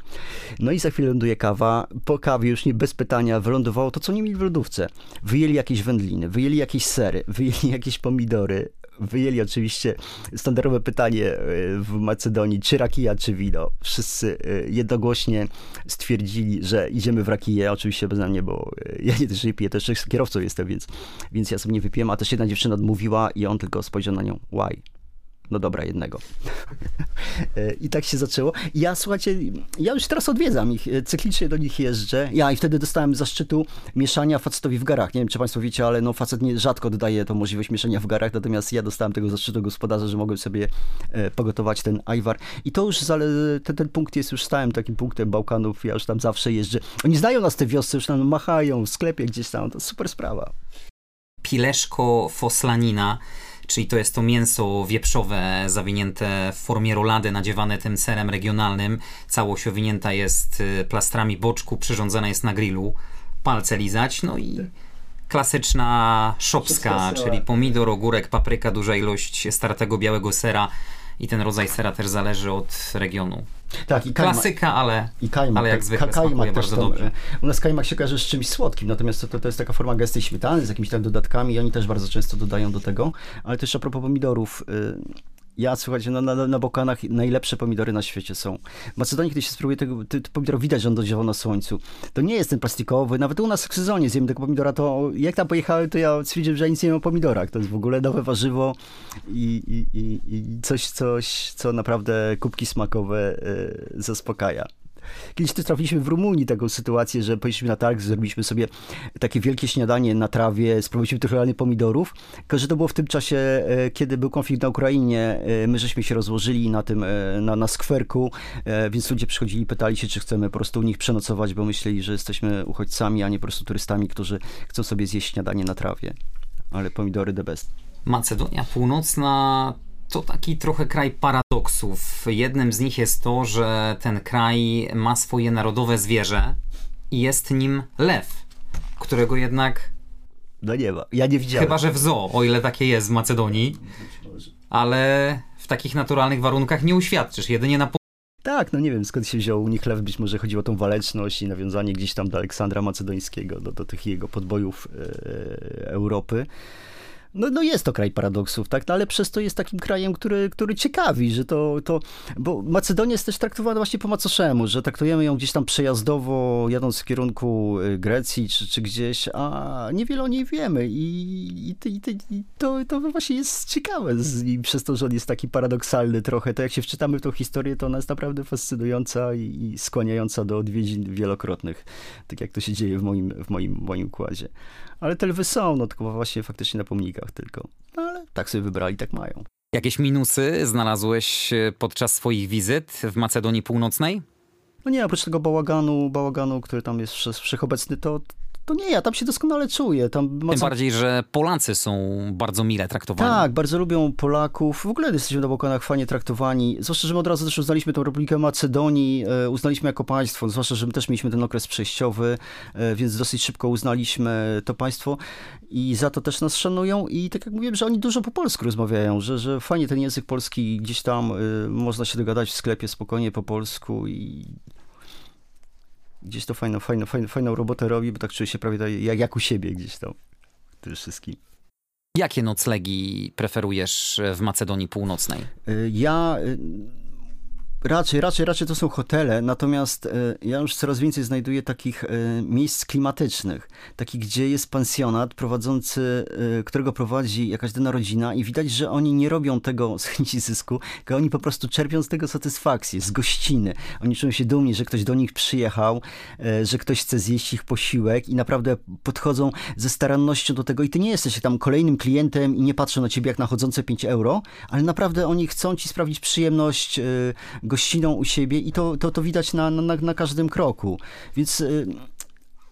No i za chwilę ląduje kawa. Po kawie już nie bez pytania wylądowało to, co nie mieli w lodówce. Wyjęli jakieś wędliny, wyjęli jakieś sery, wyjęli jakieś pomidory, wyjęli oczywiście standardowe pytanie e, w Macedonii, czy rakija, czy wino. Wszyscy e, jednogłośnie stwierdzili, że idziemy w rakiję, oczywiście bez mnie, bo e, ja nie też nie piję, też kierowcą jestem, więc, więc ja sobie nie wypiłem, a też jedna dziewczyna odmówiła i on tylko spojrzał na nią, why? No dobra, jednego. I tak się zaczęło. Ja, słuchajcie, ja już teraz odwiedzam ich, cyklicznie do nich jeżdżę. Ja i wtedy dostałem zaszczytu mieszania facetowi w garach. Nie wiem, czy państwo wiecie, ale no facet nie, rzadko oddaje tą możliwość mieszania w garach, natomiast ja dostałem tego zaszczytu gospodarza, że mogłem sobie e, pogotować ten ajwar. I to już, ten, ten punkt jest już stałym takim punktem Bałkanów. Ja już tam zawsze jeżdżę. Oni znają nas te wiosce, już nam machają w sklepie gdzieś tam. To super sprawa. Pileszko foslanina czyli to jest to mięso wieprzowe zawinięte w formie rolady, nadziewane tym serem regionalnym. Całość owinięta jest y, plastrami boczku, przyrządzana jest na grillu. Palce lizać, no i klasyczna szopska, czyli pomidor, ogórek, papryka, duża ilość startego białego sera i ten rodzaj sera też zależy od regionu. Tak, i kajma, Klasyka, ale, i kajmak, ale jak tak, zwykle kajmak bardzo tam, dobrze. U nas kajmak się kojarzy z czymś słodkim, natomiast to, to jest taka forma gęstej śmietany z jakimiś tam dodatkami i oni też bardzo często dodają do tego. Ale też a propos pomidorów, y, ja, słuchajcie, na, na, na Bokanach najlepsze pomidory na świecie są. W Macedonii, kiedy się spróbuje tego ty, pomidor, widać, że on doziewał na słońcu. To nie jest ten plastikowy, nawet u nas w sezonie zjemy tego pomidora, to jak tam pojechałem, to ja stwierdziłem, że nic nie wiem o pomidorach. To jest w ogóle nowe warzywo i, i, i, i coś, coś, co naprawdę kubki smakowe y, zaspokaja. Kiedyś też trafiliśmy w Rumunii taką sytuację, że poszliśmy na targ, zrobiliśmy sobie takie wielkie śniadanie na trawie, spróbowaliśmy tych realnych pomidorów, tylko że to było w tym czasie, e, kiedy był konflikt na Ukrainie, e, my żeśmy się rozłożyli na tym, e, na, na skwerku, więc ludzie przychodzili, pytali się, czy chcemy po prostu u nich przenocować, bo myśleli, że jesteśmy uchodźcami, a nie po prostu turystami, którzy chcą sobie zjeść śniadanie na trawie. Ale pomidory the best. Macedonia Północna to taki trochę kraj paradoksów. Jednym z nich jest to, że ten kraj ma swoje narodowe zwierzę i jest nim lew, którego jednak. No nie ma, ja nie widziałem. Chyba, że w zoo, o ile takie jest w Macedonii. Ale w takich naturalnych warunkach nie uświadczysz, jedynie na tak, no nie wiem skąd się wziął u nich lew, być może chodziło o tą waleczność i nawiązanie gdzieś tam do Aleksandra Macedońskiego, do, do tych jego podbojów e, Europy no, no jest to kraj paradoksów, tak? No, ale przez to jest takim krajem, który, który ciekawi, że to, to, bo Macedonia jest też traktowana właśnie po macoszemu, że traktujemy ją gdzieś tam przejazdowo, jadąc w kierunku y, Grecji czy, czy gdzieś, a niewiele o niej wiemy i, i, i, i to, to właśnie jest ciekawe z, i przez to, że on jest taki paradoksalny trochę, to jak się wczytamy w tą historię, to ona jest naprawdę fascynująca i, i skłaniająca do odwiedzin wielokrotnych, tak jak to się dzieje w moim, w moim, moim układzie. Ale te lwy są, no tylko właśnie faktycznie na pomnikach tylko. No ale tak sobie wybrali, tak mają. Jakieś minusy znalazłeś e, podczas swoich wizyt w Macedonii Północnej? No nie, oprócz tego bałaganu, bałaganu, który tam jest wszechobecny, to to nie, ja tam się doskonale czuję. Tam mocno... Tym bardziej, że Polacy są bardzo mile traktowani. Tak, bardzo lubią Polaków. W ogóle jesteśmy na Bałkanach fajnie traktowani. Zwłaszcza, że my od razu też uznaliśmy tę Republikę Macedonii, e, uznaliśmy jako państwo. Zwłaszcza, że my też mieliśmy ten okres przejściowy, e, więc dosyć szybko uznaliśmy to państwo i za to też nas szanują. I tak jak mówiłem, że oni dużo po polsku rozmawiają, że, że fajnie ten język polski gdzieś tam y, można się dogadać w sklepie spokojnie po polsku i gdzieś to fajną, fajną, fajną, fajną robotę robi, bo tak czuję się prawie tak jak, jak u siebie gdzieś tam. Tym wszystkim. Jakie noclegi preferujesz w Macedonii Północnej? Y, ja y, Raczej, raczej, raczej to są hotele, natomiast e, ja już coraz więcej znajduję takich e, miejsc klimatycznych, takich, gdzie jest pensjonat prowadzący, e, którego prowadzi jakaś dana rodzina i widać, że oni nie robią tego z chęci zysku, tylko oni po prostu czerpią z tego satysfakcję, z gościny. Oni czują się dumni, że ktoś do nich przyjechał, że ktoś chce zjeść ich posiłek i naprawdę podchodzą ze starannością do tego i ty nie jesteś tam kolejnym klientem i nie patrzą na ciebie jak na chodzące 5 euro, ale naprawdę oni chcą ci sprawić przyjemność, gościną u siebie i to, to, to widać na, na, na każdym kroku. Więc y,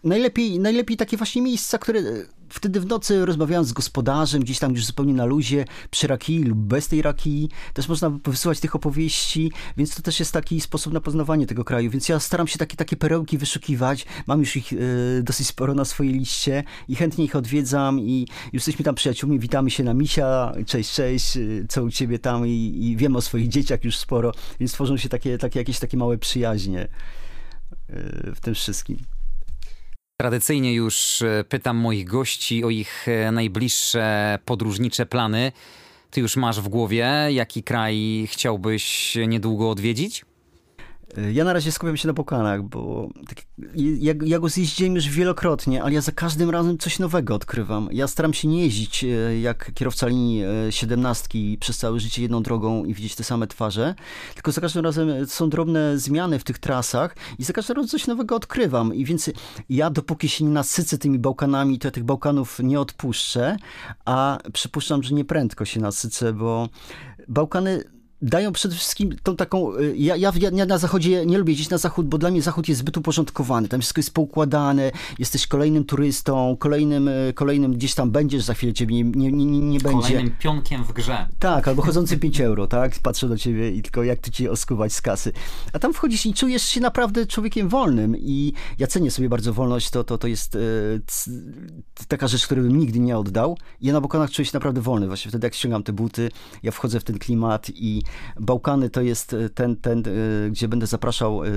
najlepiej, najlepiej takie właśnie miejsca, które wtedy w nocy rozmawiając z gospodarzem, gdzieś tam już zupełnie na luzie, przy rakii lub bez tej rakii, też można wysłuchać tych opowieści, więc to też jest taki sposób na poznawanie tego kraju, więc ja staram się takie, takie perełki wyszukiwać, mam już ich y, dosyć sporo na swojej liście i chętnie ich odwiedzam i jesteśmy tam przyjaciółmi, witamy się na misia, cześć, cześć, y, co u ciebie tam? I, i wiem o swoich dzieciach już sporo, więc tworzą się takie, takie jakieś takie małe przyjaźnie y, w tym wszystkim. Tradycyjnie już e, pytam moich gości o ich e, najbliższe podróżnicze plany. Ty już masz w głowie, jaki kraj chciałbyś niedługo odwiedzić? Ja na razie skupiam się na Bałkanach, bo tak, ja, ja go zjeździłem już wielokrotnie, ale ja za każdym razem coś nowego odkrywam. Ja staram się nie jeździć e, jak kierowca linii 17 e, przez całe życie jedną drogą i widzieć te same twarze, tylko za każdym razem są drobne zmiany w tych trasach i za każdym razem coś nowego odkrywam. I więc ja dopóki się nie nasycę tymi Bałkanami, to ja tych Bałkanów nie odpuszczę, a przypuszczam, że nie prędko się nasycę, bo Bałkany dają przede wszystkim tą taką. Y, ja, ja, ja, na zachodzie nie lubię jeździć na zachód, bo dla mnie zachód jest zbyt uporządkowany. Tam wszystko jest poukładane, jesteś kolejnym turystą, kolejnym, y, kolejnym gdzieś tam będziesz, za chwilę ciebie nie, nie, nie, nie będzie. Kolejnym pionkiem w grze. Tak, albo chodzący 5 euro, tak? Patrzę do ciebie i tylko jak ty ci oskuwać z kasy. A tam wchodzisz i czujesz się naprawdę człowiekiem wolnym i ja cenię sobie bardzo wolność, to, to, to jest e, c, taka rzecz, której bym nigdy nie oddał. Ja na Bokonach czuję się naprawdę wolny. Właśnie wtedy jak ściągam te buty, ja wchodzę w ten klimat i Bałkany to jest e, ten, ten e, gdzie będę zapraszał e,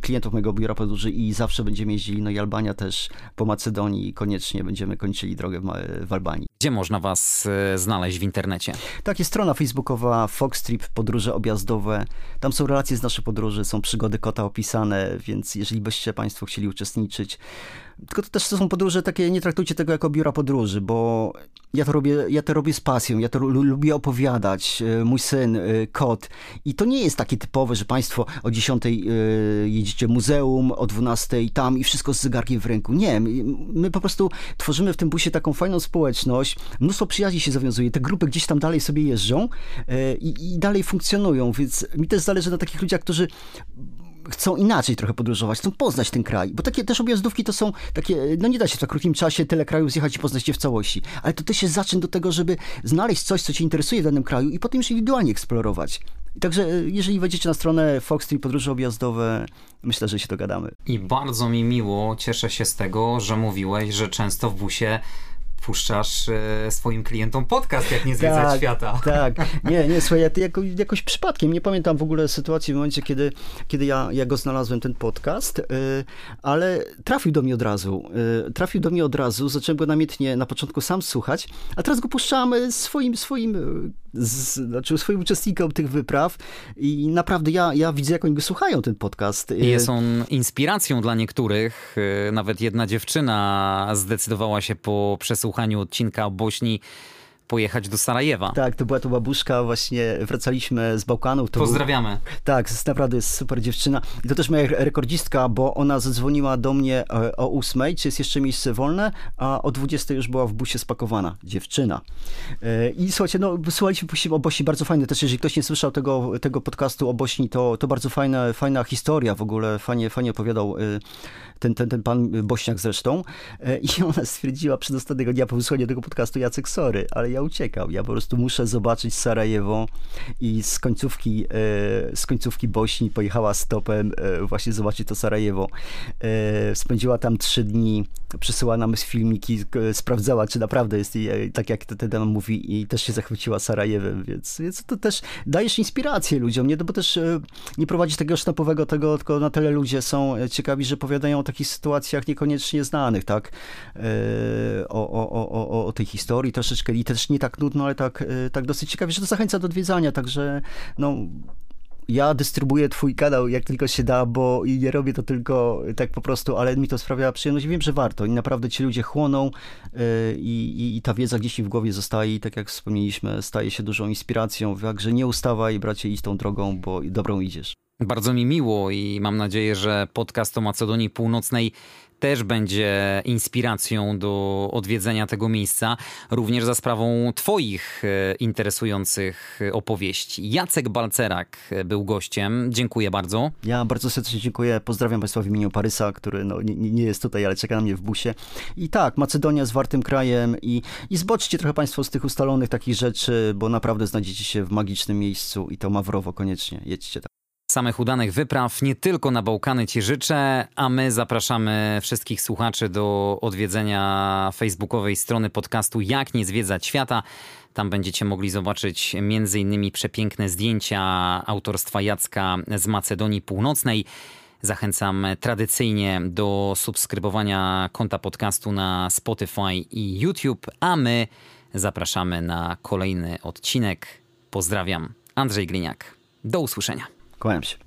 klientów mojego biura podróży i zawsze będziemy jeździli, no i Albania też po Macedonii i koniecznie będziemy kończyli drogę w, w Albanii. Gdzie można was znaleźć w internecie? Tak, jest strona facebookowa Foxtrip Podróże Objazdowe. Tam są relacje z naszych podróży, są przygody kota opisane, więc jeżeli byście Państwo chcieli uczestniczyć, tylko to też to są podróże takie, nie traktujcie tego jako biura podróży, bo ja to robię, ja to robię z pasją, ja to lubię opowiadać, e, mój syn, e, kot. I to nie jest takie typowe, że państwo o 10 e, jedziecie muzeum, o 12 tam i wszystko z zegarkiem w ręku. Nie, my po prostu tworzymy w tym busie taką fajną społeczność, mnóstwo przyjaźni się zawiązuje, te grupy gdzieś tam dalej sobie jeżdżą i, i dalej funkcjonują, więc mi też zależy na takich ludziach, którzy chcą inaczej trochę podróżować, chcą poznać ten kraj, bo takie też objazdówki to są takie, no nie da się w tak krótkim czasie tyle krajów zjechać i poznać je w całości, ale to też jest zaczyn do tego, żeby znaleźć coś, co cię interesuje w danym kraju i potem już indywidualnie eksplorować. Także e, jeżeli wejdziecie na stronę Fox Tree Podróże Objazdowe, myślę, że się dogadamy. I bardzo mi miło, cieszę się z tego, że mówiłeś, że często w busie puszczasz e, swoim klientom podcast, jak nie zwiedzać tak, świata. Tak, nie, nie, słuchaj, ja jako, jakoś przypadkiem, nie pamiętam w ogóle sytuacji w momencie, kiedy, kiedy ja, ja go znalazłem, ten podcast, y, ale trafił do mnie od razu. Y, trafił do mnie od razu, zacząłem go namiętnie na początku sam słuchać, a teraz go puszczamy swoim, swoim, z, znaczy swoim uczestnikom tych wypraw i naprawdę ja, ja widzę, jak oni go słuchają, ten podcast. I jest on inspiracją dla niektórych. Nawet jedna dziewczyna zdecydowała się po przesłuchaniu słuchaniu odcinka o Bośni pojechać do Sarajewa. Tak, to była to babuszka, właśnie wracaliśmy z Bałkanów. To Pozdrawiamy. Był, tak, jest naprawdę jest super dziewczyna. I to też moja rekordzistka, bo ona zadzwoniła do mnie e, o 8, czy jest jeszcze miejsce wolne, a o 20 już była w busie spakowana. Dziewczyna. E, I słuchajcie, no słuchaliśmy o Bośni, bardzo fajne też, jeżeli ktoś nie słyszał tego, tego podcastu o Bośni, to, to bardzo fajna, fajna historia w ogóle, fajnie, fajnie opowiadał e, ten, ten, ten pan Bośniak zresztą. I ona stwierdziła przedostatniego dnia po wysłuchaniu tego podcastu, Jacek, sorry, ale ja uciekał. Ja po prostu muszę zobaczyć Sarajewo i z końcówki, e, z końcówki Bośni pojechała stopem e, właśnie zobaczyć to Sarajewo. E, spędziła tam trzy dni, przysyła nam filmiki, sprawdzała, czy naprawdę jest tak, jak ten tam mówi i też się zachwyciła Sarajewem, więc, więc to też dajesz inspirację ludziom, nie? No bo też nie prowadzić tego sznapowego tego, tylko na tyle ludzie są ciekawi, że powiadają o takich sytuacjach niekoniecznie znanych, tak? O, o, o, o, o tej historii troszeczkę i też nie tak nudno, ale tak, tak dosyć ciekawie, że to zachęca do odwiedzania, także no ja dystrybuję twój kanał jak tylko się da, bo i nie robię to tylko tak po prostu, ale mi to sprawia przyjemność i wiem, że warto i naprawdę ci ludzie chłoną yy, i, i, ta wiedza gdzieś w głowie zostaje i tak jak wspomnieliśmy, staje się dużą inspiracją, także nie ustawaj bracie idź tą drogą, bo dobrą idziesz. Bardzo mi miło i mam nadzieję, że podcast o Macedonii Północnej też będzie inspiracją do odwiedzenia tego miejsca, również za sprawą Twoich e, interesujących opowieści. Jacek Balcerak był gościem. Dziękuję bardzo. Ja bardzo serdecznie dziękuję. Pozdrawiam Państwa w imieniu Parysa, który no, nie, nie, jest tutaj, ale czeka na mnie w busie. I tak, Macedonia jest wartym krajem i, i zboczcie trochę Państwo z tych ustalonych takich rzeczy, bo naprawdę znajdziecie się w magicznym miejscu i to Mawrowo koniecznie. Jedźcie tam. Samych udanych wypraw nie tylko na Bałkany Ci życzę, a my zapraszamy wszystkich słuchaczy do odwiedzenia facebookowej strony podcastu Jak nie zwiedzać świata. Tam będziecie mogli zobaczyć m.in. przepiękne zdjęcia autorstwa Jacka z Macedonii Północnej. Zachęcam tradycyjnie do subskrybowania konta podcastu na Spotify i YouTube, a my zapraszamy na kolejny odcinek. Pozdrawiam, Andrzej Gliniak. Do usłyszenia. Kłaniam się.